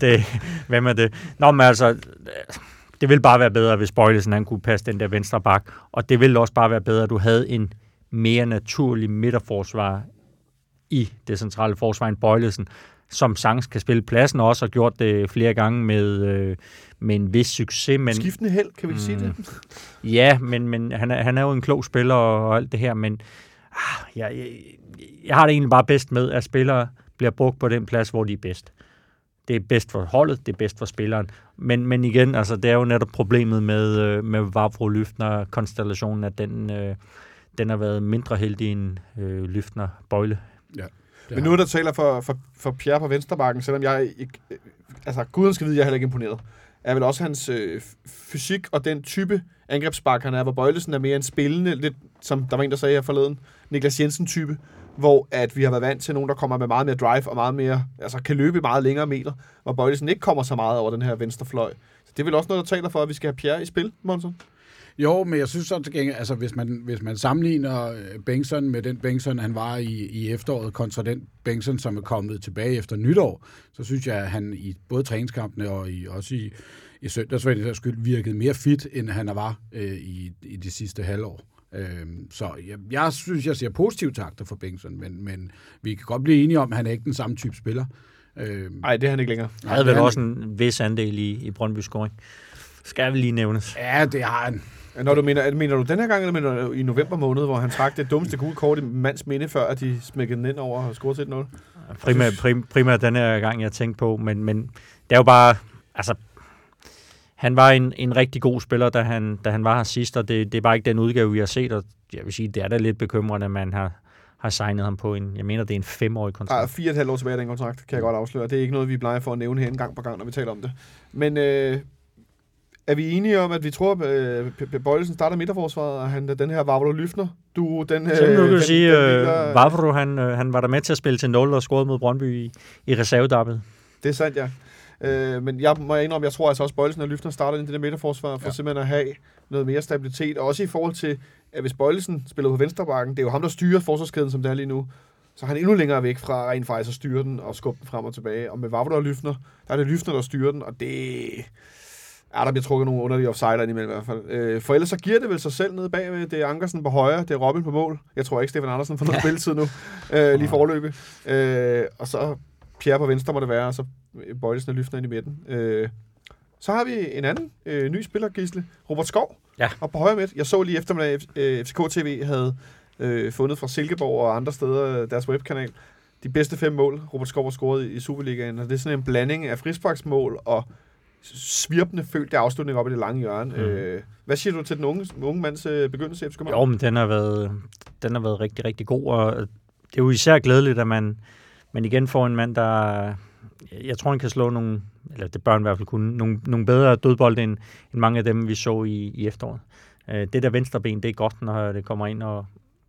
det, hvem er det? Nå, men altså, det vil bare være bedre, hvis Bøjlesen han kunne passe den der venstre bak, og det ville også bare være bedre, at du havde en mere naturlig midterforsvar i det centrale forsvar end Bøjlesen, som sagtens kan spille pladsen, og også har gjort det flere gange med, øh, med en vis succes. Men, Skiftende held, kan vi mm. sige det? Ja, men, men han, er, han er jo en klog spiller og, og alt det her, men ah, jeg, jeg, jeg har det egentlig bare bedst med, at spillere bliver brugt på den plads, hvor de er bedst. Det er bedst for holdet, det er bedst for spilleren. Men, men igen, altså, det er jo netop problemet med, øh, med Vavro Lyftner konstellationen, at den, øh, den har været mindre heldig end øh, Lyftner Bøjle. Men nu er der taler for, for, for Pierre på venstrebakken, selvom jeg ikke... Altså, guden skal vide, jeg er heller ikke imponeret. Er vel også hans øh, fysik og den type angrebsbak, han er, hvor Bøjlesen er mere en spillende, lidt som der var en, der sagde her forleden, Niklas Jensen-type, hvor at vi har været vant til nogen, der kommer med meget mere drive og meget mere, altså kan løbe meget længere meter, hvor Bøjlesen ikke kommer så meget over den her venstre fløj. Så det er vel også noget, der taler for, at vi skal have Pierre i spil, Monson? Jo, men jeg synes så til gengæld, altså hvis man, hvis man sammenligner øh, Bengtsson med den Bengtsson, han var i, i efteråret, kontra den Bengtsson, som er kommet tilbage efter nytår, så synes jeg, at han i både træningskampene og i, også i, i søndags, for den skyld, virkede mere fit, end han var øh, i, i de sidste halvår. Øhm, så jeg, jeg synes, jeg ser positive takter for Bengtsson, men, men vi kan godt blive enige om, at han er ikke den samme type spiller. Øhm, Nej, det er han ikke længere. Han havde det vel også en vis andel i, i Brøndby scoring. Skal vel lige nævnes. Ja, det har han. Når du mener, mener du den her gang, eller mener du i november måned, hvor han trak det dummeste gule kort i mands minde, før at de smækkede den ind over og scorede til 1-0? Primært, prim, primært den her gang, jeg tænkte på, men, men det er jo bare, altså, han var en, en rigtig god spiller, da han, da han var her sidst, og det, det er bare ikke den udgave, vi har set, og jeg vil sige, det er da lidt bekymrende, at man har, har signet ham på en, jeg mener, det er en femårig Der er kontrakt. fire og et halvt år tilbage af den kontrakt, kan jeg godt afsløre. Det er ikke noget, vi plejer for at nævne her en gang på gang, når vi taler om det. Men øh, er vi enige om, at vi tror, at øh, Bøjlesen starter midterforsvaret, og han, den her Vavlo Lyfner, du, den, øh, Så nu kan du den, sige, den, øh, hviler- Vavro, han, øh, han var der med til at spille til 0 og scorede mod Brøndby i, i reservedappet. Det er sandt, ja. Øh, men jeg må indrømme, jeg tror altså også, at Bøjlesen og Lyfner starter ind i det der midterforsvar, for ja. Simpelthen at have noget mere stabilitet. Og også i forhold til, at hvis Bøjlesen spiller på venstrebakken, det er jo ham, der styrer forsvarskæden, som det er lige nu, så er han endnu længere væk fra rent faktisk at styre den og skubbe den frem og tilbage. Og med Vavro og Lyfner, der er det Lyfner, der styrer den, og det... Ja, der bliver trukket nogle underlige offsider ind imellem i hvert fald. Øh, for ellers så giver det vel sig selv nede bagved. Det er Ankersen på højre, det er Robin på mål. Jeg tror ikke, Stefan Andersen får noget spilletid nu, øh, lige forløbet. Øh, og så Pierre på venstre må det være, og så Bøjlesen og Lyfner ind i midten. Øh, så har vi en anden øh, ny spiller, Gisle. Robert Skov. Ja. Og på højre midt. Jeg så lige eftermiddag, øh, FCK TV havde øh, fundet fra Silkeborg og andre steder deres webkanal. De bedste fem mål, Robert Skov har scoret i, i Superligaen. Og det er sådan en blanding af frisparksmål og svirpende følte afslutning op i det lange hjørne. Mm. Øh, hvad siger du til den unge, unge mands øh, begyndelse i FCK? Jo, men den har været, den har været rigtig, rigtig god, og det er jo især glædeligt, at man, man igen får en mand, der, jeg tror, han kan slå nogle eller det bør han i hvert fald kunne, nogle, nogle bedre dødbolde end, end mange af dem, vi så i, i efteråret. Øh, det der venstre ben, det er godt, når det kommer ind, og,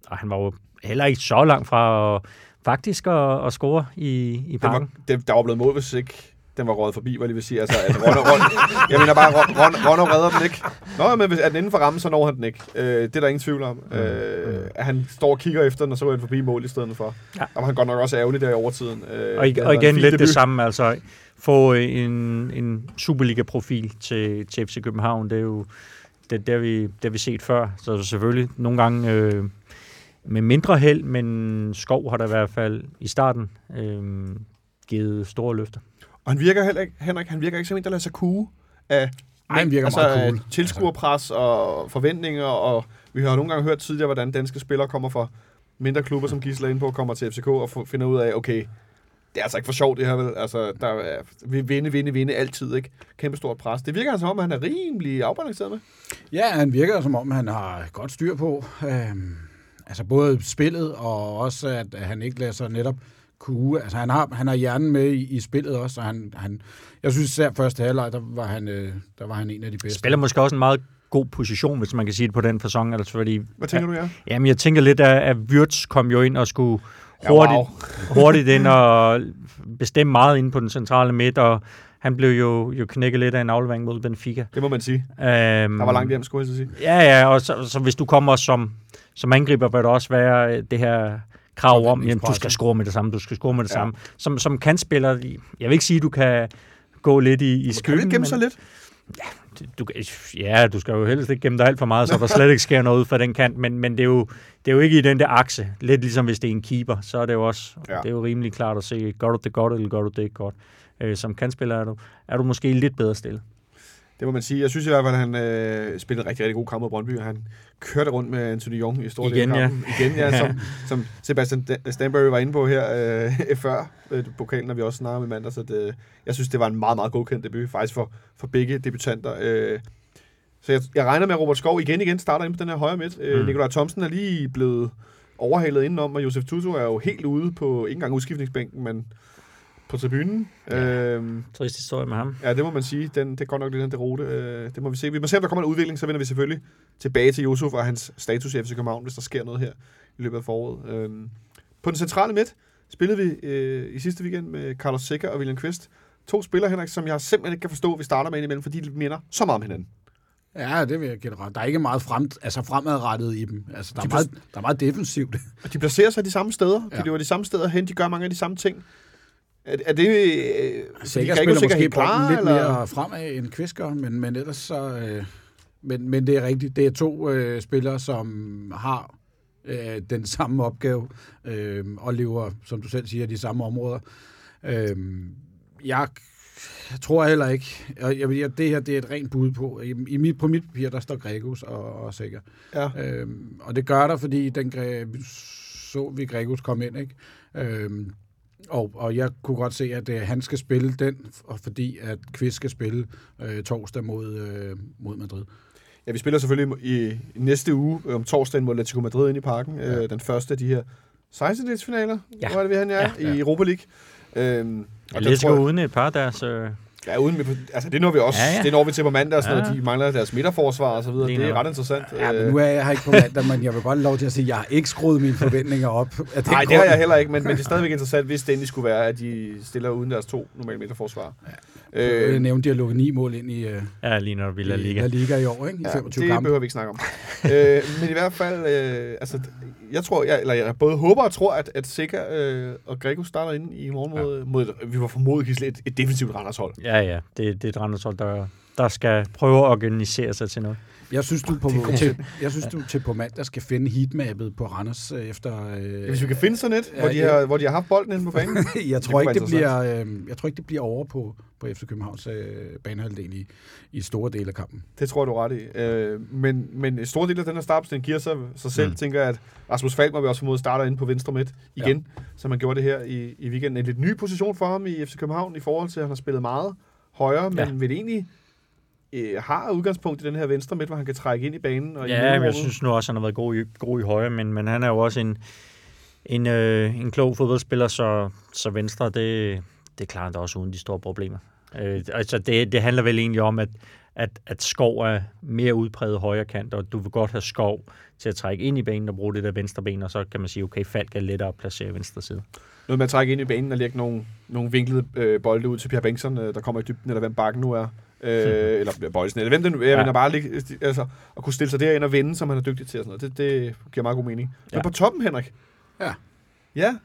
og han var jo heller ikke så langt fra at, faktisk at, at score i, i parken. var, det, der var blevet mål, hvis ikke den var røget forbi, hvad jeg lige vil sige. Altså, at Ronner, Ronner, jeg mener bare, Ron- Ron- Ronner redder den ikke. Nå, men hvis er den inden for rammen, så når han den ikke. Øh, det er der ingen tvivl om. Øh, at han står og kigger efter den, og så er den forbi mål i stedet for. Ja. Og han godt nok også ærgerlig der i overtiden. Øh, Og, igen, og igen lidt debut. det samme, altså få en, en Superliga-profil til, til FC København, det er jo det, det, har vi, det har vi set før, så selvfølgelig nogle gange øh, med mindre held, men Skov har der i hvert fald i starten øh, givet store løfter. Og han virker heller ikke, Henrik, han virker ikke som en, der lader sig kue af Ej, han virker altså, meget cool. tilskuerpres og forventninger, og vi har nogle gange hørt tidligere, hvordan danske spillere kommer fra mindre klubber, som Gisela er inde på, kommer til FCK og finder ud af, okay, det er altså ikke for sjovt det her, vel? Altså, der er vi vinde, vinde, vinde altid, ikke? Kæmpe stort pres. Det virker som om, han er rimelig afbalanceret med. Ja, han virker som om, han har godt styr på. Øhm, altså både spillet, og også at han ikke lader sig netop kue. Altså han har, han har hjernen med i, i spillet også, og han, han, jeg synes især første halvleg, der var han, øh, der var han en af de bedste. Spiller måske også en meget god position, hvis man kan sige det på den fasong, altså fordi, Hvad tænker du, ja? jamen jeg tænker lidt, at, at Wirtz kom jo ind og skulle Ja, hurtigt, wow. hurtigt ind og bestemme meget inde på den centrale midt, og han blev jo, jo knækket lidt af en aflevering mod Benfica. Det må man sige. Um, Der var langt hjem, skulle jeg så sige. Ja, ja, og så, så hvis du kommer som, som angriber, vil der også være øh, det her krav om, jamen, du skal score med det samme, du skal score med det Ja. ja. samme. Som, som kan spiller, jeg vil ikke sige, at du kan gå lidt i, i Kan skyggen. ikke gemme sig lidt? du, ja, du skal jo helst ikke gemme dig alt for meget, så der slet ikke sker noget ud fra den kant, men, men det, er jo, det er jo ikke i den der akse. Lidt ligesom hvis det er en keeper, så er det jo også Ja. ja. det er jo rimelig klart at se, gør du det godt, eller gør du det ikke godt. Øh, som kantspiller er du, er du måske lidt bedre stillet. Det må man sige. Jeg synes i hvert fald, at han øh, spillede rigtig, rigtig god kamp mod Brøndby. Han kørte rundt med Anthony Jong i store Igen, dele af ja. kampen. Igen, ja. Som, som Sebastian Stanbury var inde på her øh, før øh, pokalen, når vi også snakkede i mandag. Så det, jeg synes, det var en meget, meget godkendt debut, faktisk for, for begge debutanter. Øh, så jeg, jeg regner med, at Robert Skov igen igen starter ind på den her højre midt. Øh, Mm. Nikolaj Thomsen er lige blevet overhalet indenom, og Josef Tutu er jo helt ude på, ikke engang udskiftningsbænken, men på tribunen. Ja. Øhm, Trist historie med ham. Ja, det må man sige. Den, det er godt nok lidt den rute. Øh, det må vi se. Vi må se, om der kommer en udvikling, så vender vi selvfølgelig tilbage til Josef og hans status i FC København, hvis der sker noget her i løbet af foråret. Øhm, på den centrale midt spillede vi øh, i sidste weekend med Carlos Sikker og William Kvist. To spillere, Henrik, som jeg simpelthen ikke kan forstå, at vi starter med indimellem, fordi de minder så meget om hinanden. Ja, det vil jeg ret. Der er ikke meget frem, altså fremadrettet i dem. Altså, der, er De meget, der er meget defensivt. Og de placerer sig de samme steder. De Ja. løber de samme steder hen. De gør mange af de samme ting. Er, er det... Øh, Gregor spiller måske helt bolden lidt eller? mere fremad end Kvist gør, men, men ellers så... Øh, men, men det er rigtigt. Det er to øh, spillere, som har øh, den samme opgave øh, og lever, som du selv siger, de samme områder. Øh, jeg, tror heller ikke... Og jeg, jeg, det her det er et rent bud på. I, i mit, på mit papir, der står Gregus og, og Sikker. Ja. Øhm, og det gør der, fordi den så vi Gregus komme ind, ikke? Øhm, og, og jeg kunne godt se, at øh, han skal spille den, og fordi at Kvist skal spille øh, torsdag mod, øh, mod Madrid. Ja, vi spiller selvfølgelig i, i næste uge om torsdagen mod Atletico Madrid ind i parken. Ja. Øh, den første af de her 16 finaler Ja. hvor er det, vi han er, Ja, i Europa League. Øhm, og Atletico jeg- uden et par deres... Øh, Ja, uden med, altså det når vi også. Ja, Ja. Det når vi til på mandag, og sådan Ja. noget. De mangler deres midterforsvar og så videre. Det er ret interessant. Ja, men Øh, nu er jeg her ikke på mandag, men jeg vil godt lov til at sige, at jeg har ikke skruet mine forventninger op. Nej, det har jeg heller ikke, men, men det er stadigvæk interessant, hvis det endelig skulle være, at de stiller uden deres to normale midterforsvar. Ja. Jeg Øh, nævnte, at de har lukket ni mål ind i, øh, ja, lige når vi La Liga. Liga i år, ikke? I ja, 25 det kampe. behøver vi ikke snakke om. øh, men i hvert fald, øh, altså, jeg tror, jeg, eller jeg både håber og tror, at, at Sikker øh, og Grego starter ind i morgen mod, ja. mod vi var formodet et, et defensivt Randers hold. Ja, ja, det, det er et Randershold, der, der skal prøve at organisere sig til noget. Jeg synes, du på, Det er til, jeg synes, du til på mandag skal finde heatmappet på Randers øh, efter... Øh, Ja, hvis vi kan finde sådan et, Ja, hvor, de ja. har, hvor de har haft bolden inde på banen. jeg, tror kunne ikke, det bliver, øh, jeg tror ikke, det bliver over på, på FC Københavns øh, banehalvdel i, i store dele af kampen. Det tror jeg, du er ret i. Øh, men, men en stor del af den her startopstilling giver sig, sig selv, mm. Tænker jeg, at Rasmus Falk må vi også formode starter inde på venstre midt igen, ja. som han gjorde det her i, i weekenden. En lidt ny position for ham i FC København i forhold til, at han har spillet meget højere, men Ja. vil egentlig øh, har udgangspunkt i den her venstre midt, hvor han kan trække ind i banen. Og i Ja, men jeg synes nu også, han har været god i, god i højre, men, men han er jo også en, en, øh, en klog fodboldspiller, så, så venstre, det, det klarer han da også uden de store problemer. Øh, altså det, det handler vel egentlig om, at, at, at skov er mere udpræget højre kant, og du vil godt have skov til at trække ind i banen og bruge det der venstre ben, og så kan man sige, okay, Falk er lettere at placere venstre side. Noget med at trække ind i banen og lægge nogle, nogle vinklede øh, bolde ud til Pierre Bengtsson, øh, der kommer i dybden, eller hvem bakken nu er. Øh, eller Bøjsen, eller hvem det nu er. Jeg Ja. bare ligge, altså, at kunne stille sig derind og vinde, som han er dygtig til og sådan noget. Det, det giver meget god mening. Men Ja. på toppen, Henrik. Ja. Ja.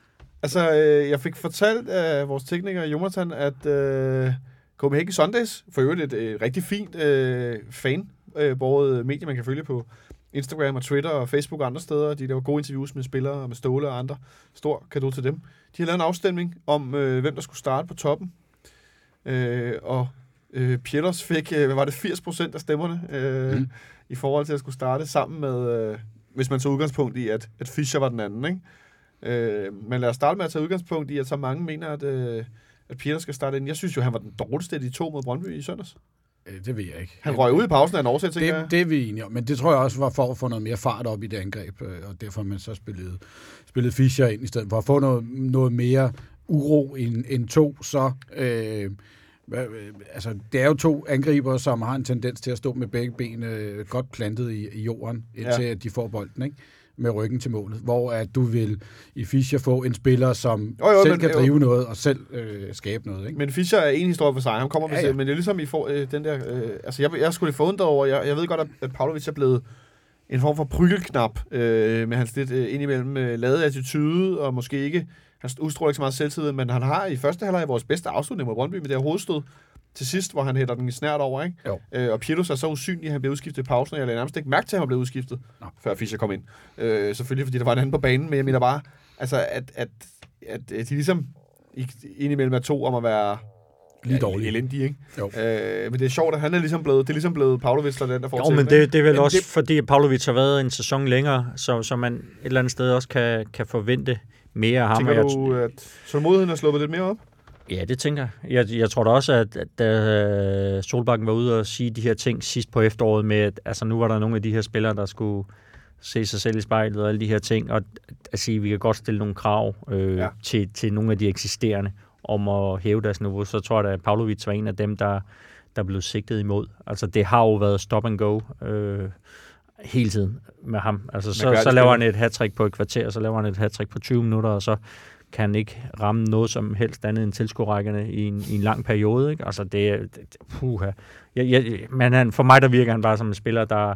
Altså, øh, jeg fik fortalt af vores tekniker, Jonathan, at øh, Copenhagen Sundays, for øvrigt et øh, rigtig fint øh, fan, øh, både medier, man kan følge på Instagram og Twitter og Facebook og andre steder. De laver gode interviews med spillere og med Ståle og andre. Stor kado til dem. De har lavet en afstemning om, øh, hvem der skulle starte på toppen. Øh, og øh, Pieters fik, øh, hvad var det, 80% af stemmerne øh, Mm. i forhold til at skulle starte sammen med, øh, hvis man tager udgangspunkt i, at, at Fischer var den anden. Ikke? Øh, men lad os starte med at tage udgangspunkt i, at så mange mener, at, øh, at Peter skal starte ind. Jeg synes jo, han var den dårligste af de to mod Brøndby i søndags. Øh, Det ved jeg ikke. Han røg ud i pausen af en årsag, Det, jeg. det er vi enige om, men det tror jeg også var for at få noget mere fart op i det angreb, øh, og derfor man så spillet, spillet Fischer ind i stedet for at få noget, noget mere uro end, end to, så... Øh, altså, det er jo to angriber, som har en tendens til at stå med begge ben øh, godt plantet i, i jorden, indtil ja. de får bolden, ikke? med ryggen til målet, hvor at du vil i Fischer få en spiller, som Jo, jo, selv men- kan jo. drive noget og selv øh, skabe noget. Ikke? Men Fischer er en historie for sig. Han kommer med Ja, ja, men det er ligesom, I får øh, den der... Øh, altså, jeg, jeg skulle lidt forundret over... Jeg, jeg ved godt, at, Pavlovic er blevet en form for prykkelknap øh, med hans lidt øh, indimellem øh, lade attitude, og måske ikke... Han udstråler ikke så meget selvtillid, men han har i første halvleg vores bedste afslutning mod Brøndby med det her hovedstød til sidst, hvor han hætter den snært over, ikke? Jo. Øh, og Pietus er så usynlig, at han blev udskiftet i pausen, og jeg lagde nærmest ikke mærke til, at han blev udskiftet, Nå. før Fischer kom ind. Øh, selvfølgelig, fordi der var en anden på banen, men jeg mener bare, altså, at, at, at, at de ligesom i- indimellem er to om at være Lige dårlige. elendige, ikke? Jo. Øh, men det er sjovt, at han er ligesom blevet, det er ligesom blevet Pavlovic, der er den, der får Jo, men det, det er vel Men også, det- det... fordi Pavlovic har været en sæson længere, så, så man et eller andet sted også kan, kan forvente mere af ham. Tænker jeg, du, at tålmodigheden er sluppet lidt mere op? Ja, det tænker jeg. Jeg, jeg tror da også, at, at da øh, Solbakken var ude og sige de her ting sidst på efteråret med, at altså, nu var der nogle af de her spillere, der skulle se sig selv i spejlet og alle de her ting, og at sige, at vi kan godt stille nogle krav øh, ja. til, til nogle af de eksisterende om at hæve deres niveau, så tror jeg da, at Pavlovic var en af dem, der, der blev sigtet imod. Altså, det har jo været stop and go øh, hele tiden med ham. Altså, så, så laver han et hat på et kvarter, så laver han et hat på 20 minutter, og så kan han ikke ramme noget som helst andet end tilskuerrækkerne i en, i en lang periode. Ikke? Altså, det er... det- Puha. Jeg, jeg, men han, for mig der virker han bare som en spiller, der,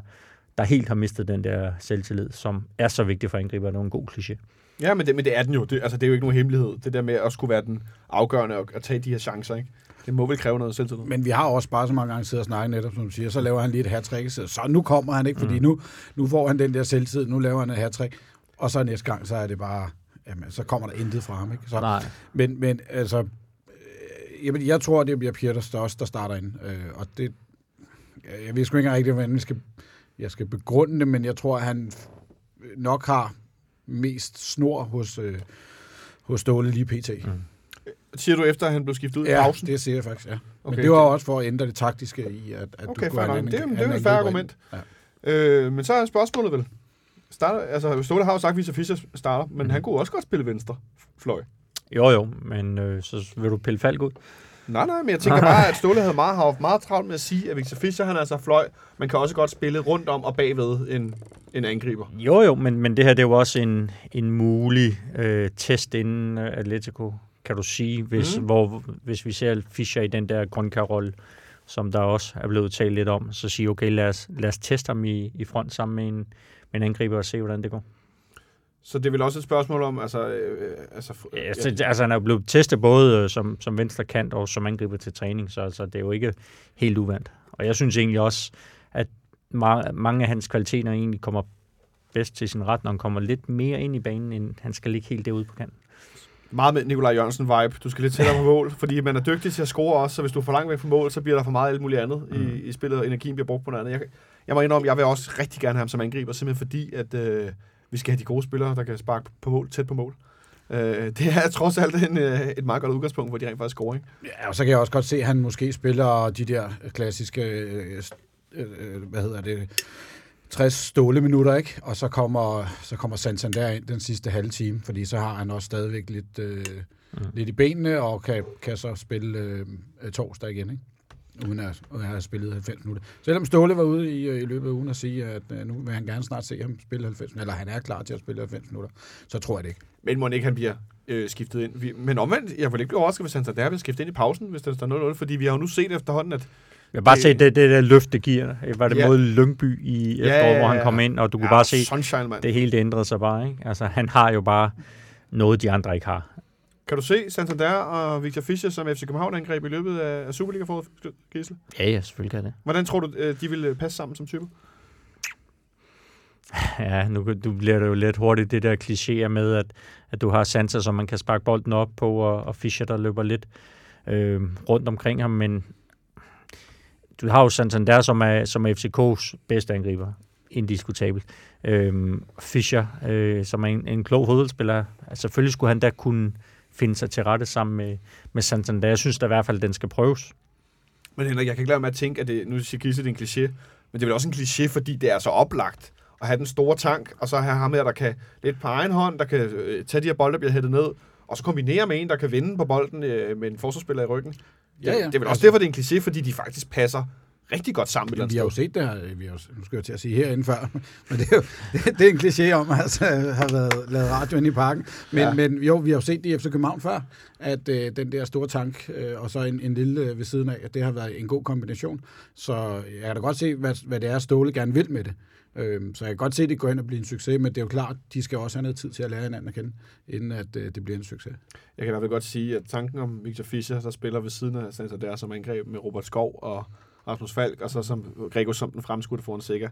der helt har mistet den der selvtillid, som er så vigtig for angriber. Det er en god kliché. Ja, men det, men det er den jo. Det, altså, det er jo ikke nogen hemmelighed. Det der med at skulle være den afgørende og at tage de her chancer, ikke? Det må vel kræve noget selvtillid. Men vi har også bare så mange gange siddet og snakket netop, som du siger, så laver han lige et hat så, nu kommer han ikke, fordi mm. nu, nu får han den der selvtid, nu laver han et hat og så næste gang, så er det bare, jamen, så kommer der intet fra ham. Ikke? Så, Nej. men, men altså, øh, jamen, jeg tror, det bliver Pieters der også, der starter ind, øh, og det, jeg ved sgu ikke rigtig, hvordan jeg skal, jeg skal begrunde det, men jeg tror, at han nok har mest snor hos, øh, hos Ståle lige pt. Mm. Siger du efter, at han blev skiftet ud i Ja, pausen? det siger jeg faktisk, ja. Okay, men det var også for at ændre det taktiske i, at, at Okay, du fair have en Det, er- anden- det er jo et angriber argument. Ja. Øh, men så er spørgsmålet vel. Starter, altså, Ståle har jo sagt, at Victor Fischer starter, men Mhm. han kunne også godt spille venstre fløj. Jo, jo, men øh, så vil du pille Falk ud. Nej, nej, men jeg tænker bare, at Ståle havde meget, har haft meget travlt med at sige, at Victor Fischer, han er altså fløj, man kan også godt spille rundt om og bagved en, en angriber. Jo, jo, men, men det her det er jo også en, en mulig øh, test inden øh, Atletico, kan du sige, hvis, mm. hvor, hvis vi ser Fischer i den der grønkarrolle, som der også er blevet talt lidt om, så sige, okay, lad os, lad os teste ham i, i front sammen med en, med en angriber og se, hvordan det går. Så det er vel også et spørgsmål om, altså... Øh, altså Ja, altså, altså han er blevet testet både øh, som, som venstre kant og som angriber til træning, så altså, det er jo ikke helt uvandt. Og jeg synes egentlig også, at ma- mange af hans kvaliteter egentlig kommer bedst til sin ret, når han kommer lidt mere ind i banen, end han skal ligge helt derude på kanten. Meget med Nikolaj Jørgensen-vibe. Du skal lidt tættere på mål, fordi man er dygtig til at score også, så hvis du er for langt væk fra mål, så bliver der for meget alt muligt andet mm. i, i spillet, og energien bliver brugt på noget andet. Jeg, jeg må indrømme, jeg vil også rigtig gerne have ham som angriber, simpelthen fordi, at øh, vi skal have de gode spillere, der kan sparke på mål, tæt på mål. Øh, det er trods alt en, øh, et meget godt udgangspunkt, hvor de rent faktisk scorer. Ikke? Ja, og så kan jeg også godt se, at han måske spiller de der klassiske, øh, øh, hvad hedder det, 60 ståle minutter, ikke? Og så kommer, så kommer Santander ind den sidste halve time, fordi så har han også stadigvæk lidt, øh, mm. lidt i benene, og kan, kan så spille øh, torsdag igen, ikke? uden at, at have spillet 90 minutter. Selvom Ståle var ude i, øh, i løbet af ugen og sige, at øh, nu vil han gerne snart se ham spille 90 minutter, eller han er klar til at spille 90 minutter, så tror jeg det ikke. Men må ikke han bliver øh, skiftet ind. Vi, men omvendt, jeg vil ikke blive overrasket, hvis han der bliver skiftet ind i pausen, hvis der står 0-0, fordi vi har jo nu set efterhånden, at Jeg bare set det, det der løft, det giver. Var det Ja. mod Lyngby i efteråret, ja, hvor han ja. kom ind, og du kunne ja, bare se, Sunshine, det hele det ændrede sig bare. Ikke? Altså, han har jo bare noget, de andre ikke har. Kan du se Santander og Victor Fischer som FC København angreb i løbet af, Superliga for Gisle? Ja, ja, selvfølgelig kan det. Hvordan tror du, øh, de vil passe sammen som typer? Ja, nu du bliver det jo lidt hurtigt det der klichéer med, at, at du har Sansa, som man kan sparke bolden op på, og, og Fischer, der løber lidt øh, rundt omkring ham, men du har jo Santander, som er, som er FCK's bedste angriber, indiskutabelt. Øhm, Fischer, øh, som er en, en klog hovedspiller, altså, selvfølgelig skulle han da kunne finde sig til rette sammen med, med Santander. Jeg synes da i hvert fald, at den skal prøves. Men Henrik, jeg kan ikke lade mig at tænke, at det, nu siger Kisse, det er en kliché, men det er vel også en kliché, fordi det er så oplagt at have den store tank, og så have ham her, der kan lidt på egen hånd, der kan øh, tage de her bolde, der bliver hættet ned, og så kombinere med en, der kan vinde på bolden øh, med en forsvarsspiller i ryggen. Ja, ja. det er vel også derfor, det er en kliché, fordi de faktisk passer rigtig godt sammen. Jamen, vi har jo set det her, vi har, jo- nu skal jeg til at sige herinde før, men det er jo det, det er en kliché om at altså, have været, lavet radio inde i parken. Men, ja. men jo, vi har jo set det i FC København før, at øh, den der store tank øh, og så en, en lille øh, ved siden af, at det har været en god kombination. Så jeg kan da godt se, hvad, hvad det er, Ståle gerne vil med det. Øhm, så jeg kan godt se, at det går hen og bliver en succes, men det er jo klart, de skal også have noget tid til at lære hinanden at kende, inden at øh, det bliver en succes. Jeg kan i hvert fald godt sige, at tanken om Victor Fischer, der spiller ved siden af Santander som angreb med Robert Skov og Rasmus Falk, og så som Gregor som den fremskudte foran sikker.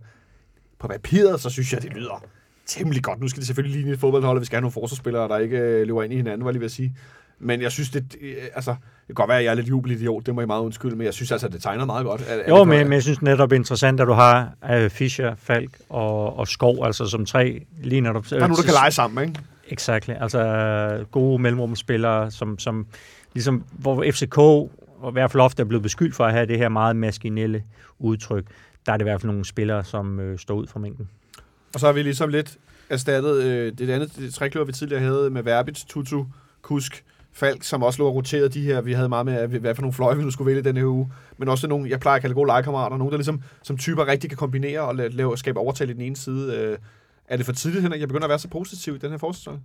På papiret, så synes jeg, det lyder temmelig godt. Nu skal det selvfølgelig ligne et fodboldhold, og vi skal have nogle forsvarsspillere, der ikke øh, løber ind i hinanden, var jeg lige ved at sige. Men jeg synes, det, øh, altså, det kan godt være, at jeg er lidt jubelidiot, det må I meget undskylde, men jeg synes altså, at det tegner meget godt. Er Jo, det men, men jeg synes netop interessant, at du har uh, Fischer, Falk og, og Skov, altså som tre lige netop. Der er nogen, der kan lege sammen, ikke? Exakt. Altså gode mellemrumspillere, som, som ligesom, hvor FCK og i hvert fald ofte er blevet beskyldt for at have det her meget maskinelle udtryk. Der er det i hvert fald nogle spillere, som øh, står ud fra mængden. Og så har vi ligesom lidt erstattet øh, det andet det trækløver, vi tidligere havde med Verbitz, Tutu, Kusk, Falk, som også lå og roterede de her. Vi havde meget med, hvad for nogle fløje vi nu skulle vælge den her uge. Men også nogle, jeg plejer at kalde gode legekammerater. Nogle, der ligesom som typer rigtig kan kombinere og lave, lave skabe overtal i den ene side. Øh, er det for tidligt, Henrik? Jeg begynder at være så positiv i den her forsæson.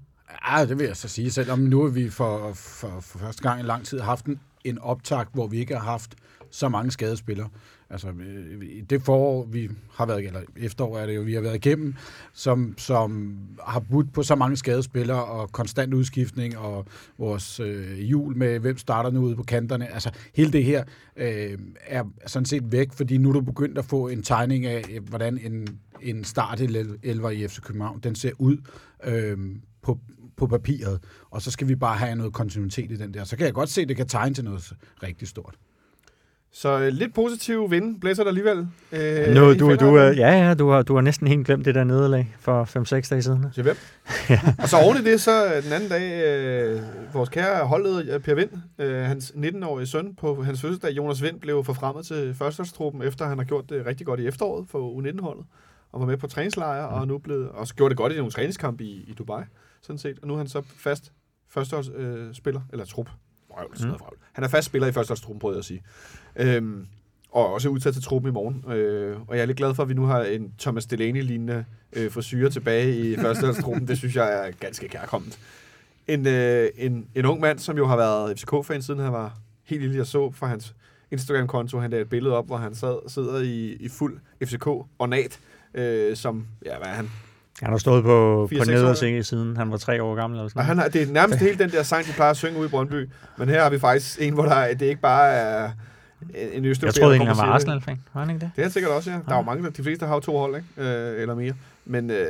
Ja, det vil jeg så sige, selvom nu har vi for, for, for første gang i lang tid haft en, en optakt, hvor vi ikke har haft så mange skadespillere. Altså, øh, det forår, vi har været, eller efterår er det jo, vi har været igennem, som, som har budt på så mange skadespillere og konstant udskiftning og vores øh, jul med, hvem starter nu ude på kanterne. Altså, hele det her øh, er sådan set væk, fordi nu er du begyndt at få en tegning af, øh, hvordan en, en start elver i FC København, den ser ud øh, på, på papiret, og så skal vi bare have noget kontinuitet i den der. Så kan jeg godt se, at det kan tegne til noget rigtig stort. Så øh, lidt positiv vind blæser der alligevel. Øh, Nu, du, du, er, ja, ja, du har, du har næsten helt glemt det der nederlag for 5-6 dage siden. Til hvem? Og så oven i det, så øh, den anden dag, øh, vores kære holdleder Per Vind, øh, hans 19-årige søn på hans fødselsdag, Jonas Vind, blev forfremmet til førsteholdstruppen, efter han har gjort det rigtig godt i efteråret for U19-holdet, og var med på træningslejre, og nu blevet, og gjorde det godt i nogle træningskampe i, i Dubai, sådan set. Og nu er han så fast førsteholdsspiller, øh, spiller, eller trup. Vrøvl, sådan noget vrøvl. Han er fast spiller i førsteholdstruppen, prøvede jeg at sige. Øhm, og også udtaget til truppen i morgen. Øh, og jeg er lidt glad for, at vi nu har en Thomas Delaney-lignende øh, frisyrer tilbage i førsteholdstruppen. det synes jeg er ganske kærkomment. En, øh, en, en ung mand, som jo har været FCK-fan, siden han var helt lille. Jeg så fra hans Instagram-konto, han lagde et billede op, hvor han sad, sidder i, i fuld FCK-ornat, øh, som, ja, hvad er han? Han har stået på, Fire, på seks år, nedersække siden han var tre år gammel. Eller sådan Og han har, det er nærmest hele den der sang, de plejer at synge ude i Brøndby. Men her har vi faktisk en, hvor der, er- det ikke bare er en østeuropæer. jeg troede egentlig, han var. Arsenal-fan. Var han ikke det? Det er han sikkert også, ja. Der er jo mange, der- de fleste har jo to hold, ikke? Øh, eller mere. Men øh,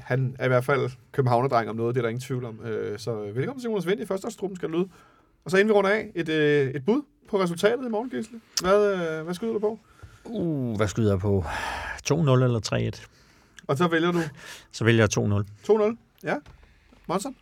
han er i hvert fald københavnerdreng om noget, det er der ingen tvivl om. Øh, så velkommen til Jonas Vind i førsteårstruppen, skal lyde. Og så inden vi runder af, et, øh, et bud på resultatet i morgen, Gisle. Hvad, øh, hvad skyder du på? Uh, hvad skyder jeg på? 2-0 eller 3-1? Og så vælger du Så vælger jeg 2-0. 2-0. Ja. Monson?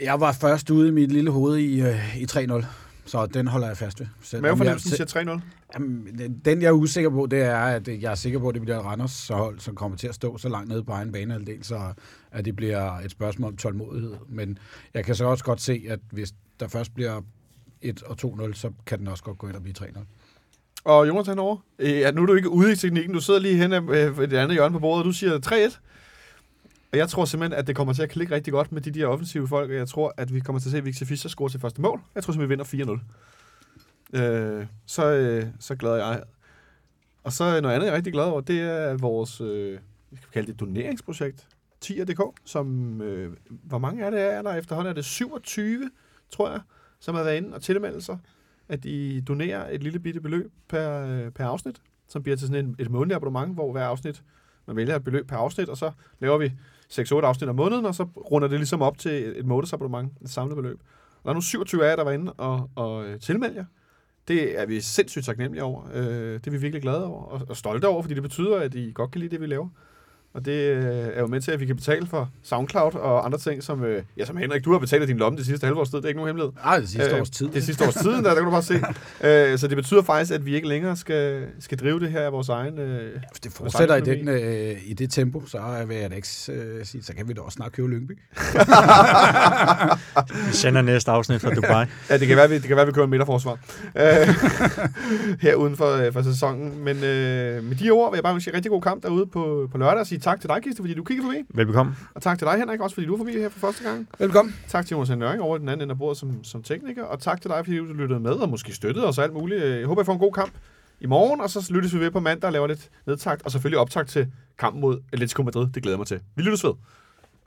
Jeg var først ude i mit lille hoved i, øh, i 3-0. så den holder jeg fast ved. Selvom Mavefornemmelsen jeg- siger 3-0. Jamen, den- den jeg er usikker på, det er, at jeg er sikker på, at det bliver Randers hold, som kommer til at stå så langt nede på egen banehalvdel, så at det bliver et spørgsmål om tålmodighed. Men jeg kan så også godt se, at hvis der først bliver 1 og 2-0, så kan den også godt gå ind og blive 3-0. Og Jonas han over. Øh, Ja, nu er du ikke ude i teknikken. Du sidder lige hen af øh, det andet hjørne på bordet, og du siger 3-1. Og jeg tror simpelthen, at det kommer til at klikke rigtig godt med de der offensive folk, og jeg tror, at vi kommer til at se, at Victor Fischer score til første mål. Jeg tror simpelthen, vi vinder 4-0. Øh, så, øh, så glad er jeg. Og så noget andet, jeg er rigtig glad over, det er vores, øh, vi skal kalde det doneringsprojekt, 10.dk, som, øh, hvor mange er det er der efterhånden? Er det 27, tror jeg, som har været inde og tilmeldt sig, at I donerer et lille bitte beløb per, øh, per afsnit, som bliver til sådan en, et månedligt abonnement, hvor hver afsnit, man vælger et beløb per afsnit, og så laver vi 6-8 afsnit om måneden, og så runder det ligesom op til et månedsabonnement, et samlet beløb. Og der er nu 27 af jer, der var inde og, og øh, tilmelde jer. Det er vi sindssygt taknemmelige over. Øh, det er vi virkelig glade over og, og stolte over, fordi det betyder, at I godt kan lide det, vi laver. Og det øh, er jo med til, at vi kan betale for SoundCloud og andre ting, som, øh, ja, som Henrik, du har betalt af din lomme det sidste halve års tid. Det er ikke nogen hemmelighed. Ej, det sidste Øh, års tid. Det sidste års tid, der, der kan du bare se. Øh, så det betyder faktisk, at vi ikke længere skal, skal drive det her af vores egen... Øh, Hvis det fortsætter i, den, øh, i det tempo, så vil jeg da ikke øh, sige, så kan vi da også snart købe Lyngby. Vi sender næste afsnit fra Dubai. ja, det kan være, vi, det kan være, vi kører en midterforsvar øh, her uden for, øh, for sæsonen. Men øh, med de ord vil jeg bare jer rigtig god kamp derude på, på lørdag og sige tak til dig, Kiste, fordi du kiggede forbi. Velbekomme. Og tak til dig, Henrik, også fordi du er forbi her for første gang. Velkommen. Tak til Jonas Nøring over den anden ende af bordet som, som tekniker. Og tak til dig, fordi du lyttede med og måske støttede os og alt muligt. Jeg håber, I får en god kamp i morgen, og så lyttes vi ved på mandag og laver lidt nedtakt. Og selvfølgelig optakt til kampen mod Atletico Madrid. Det glæder jeg mig til. Vi lyttes ved.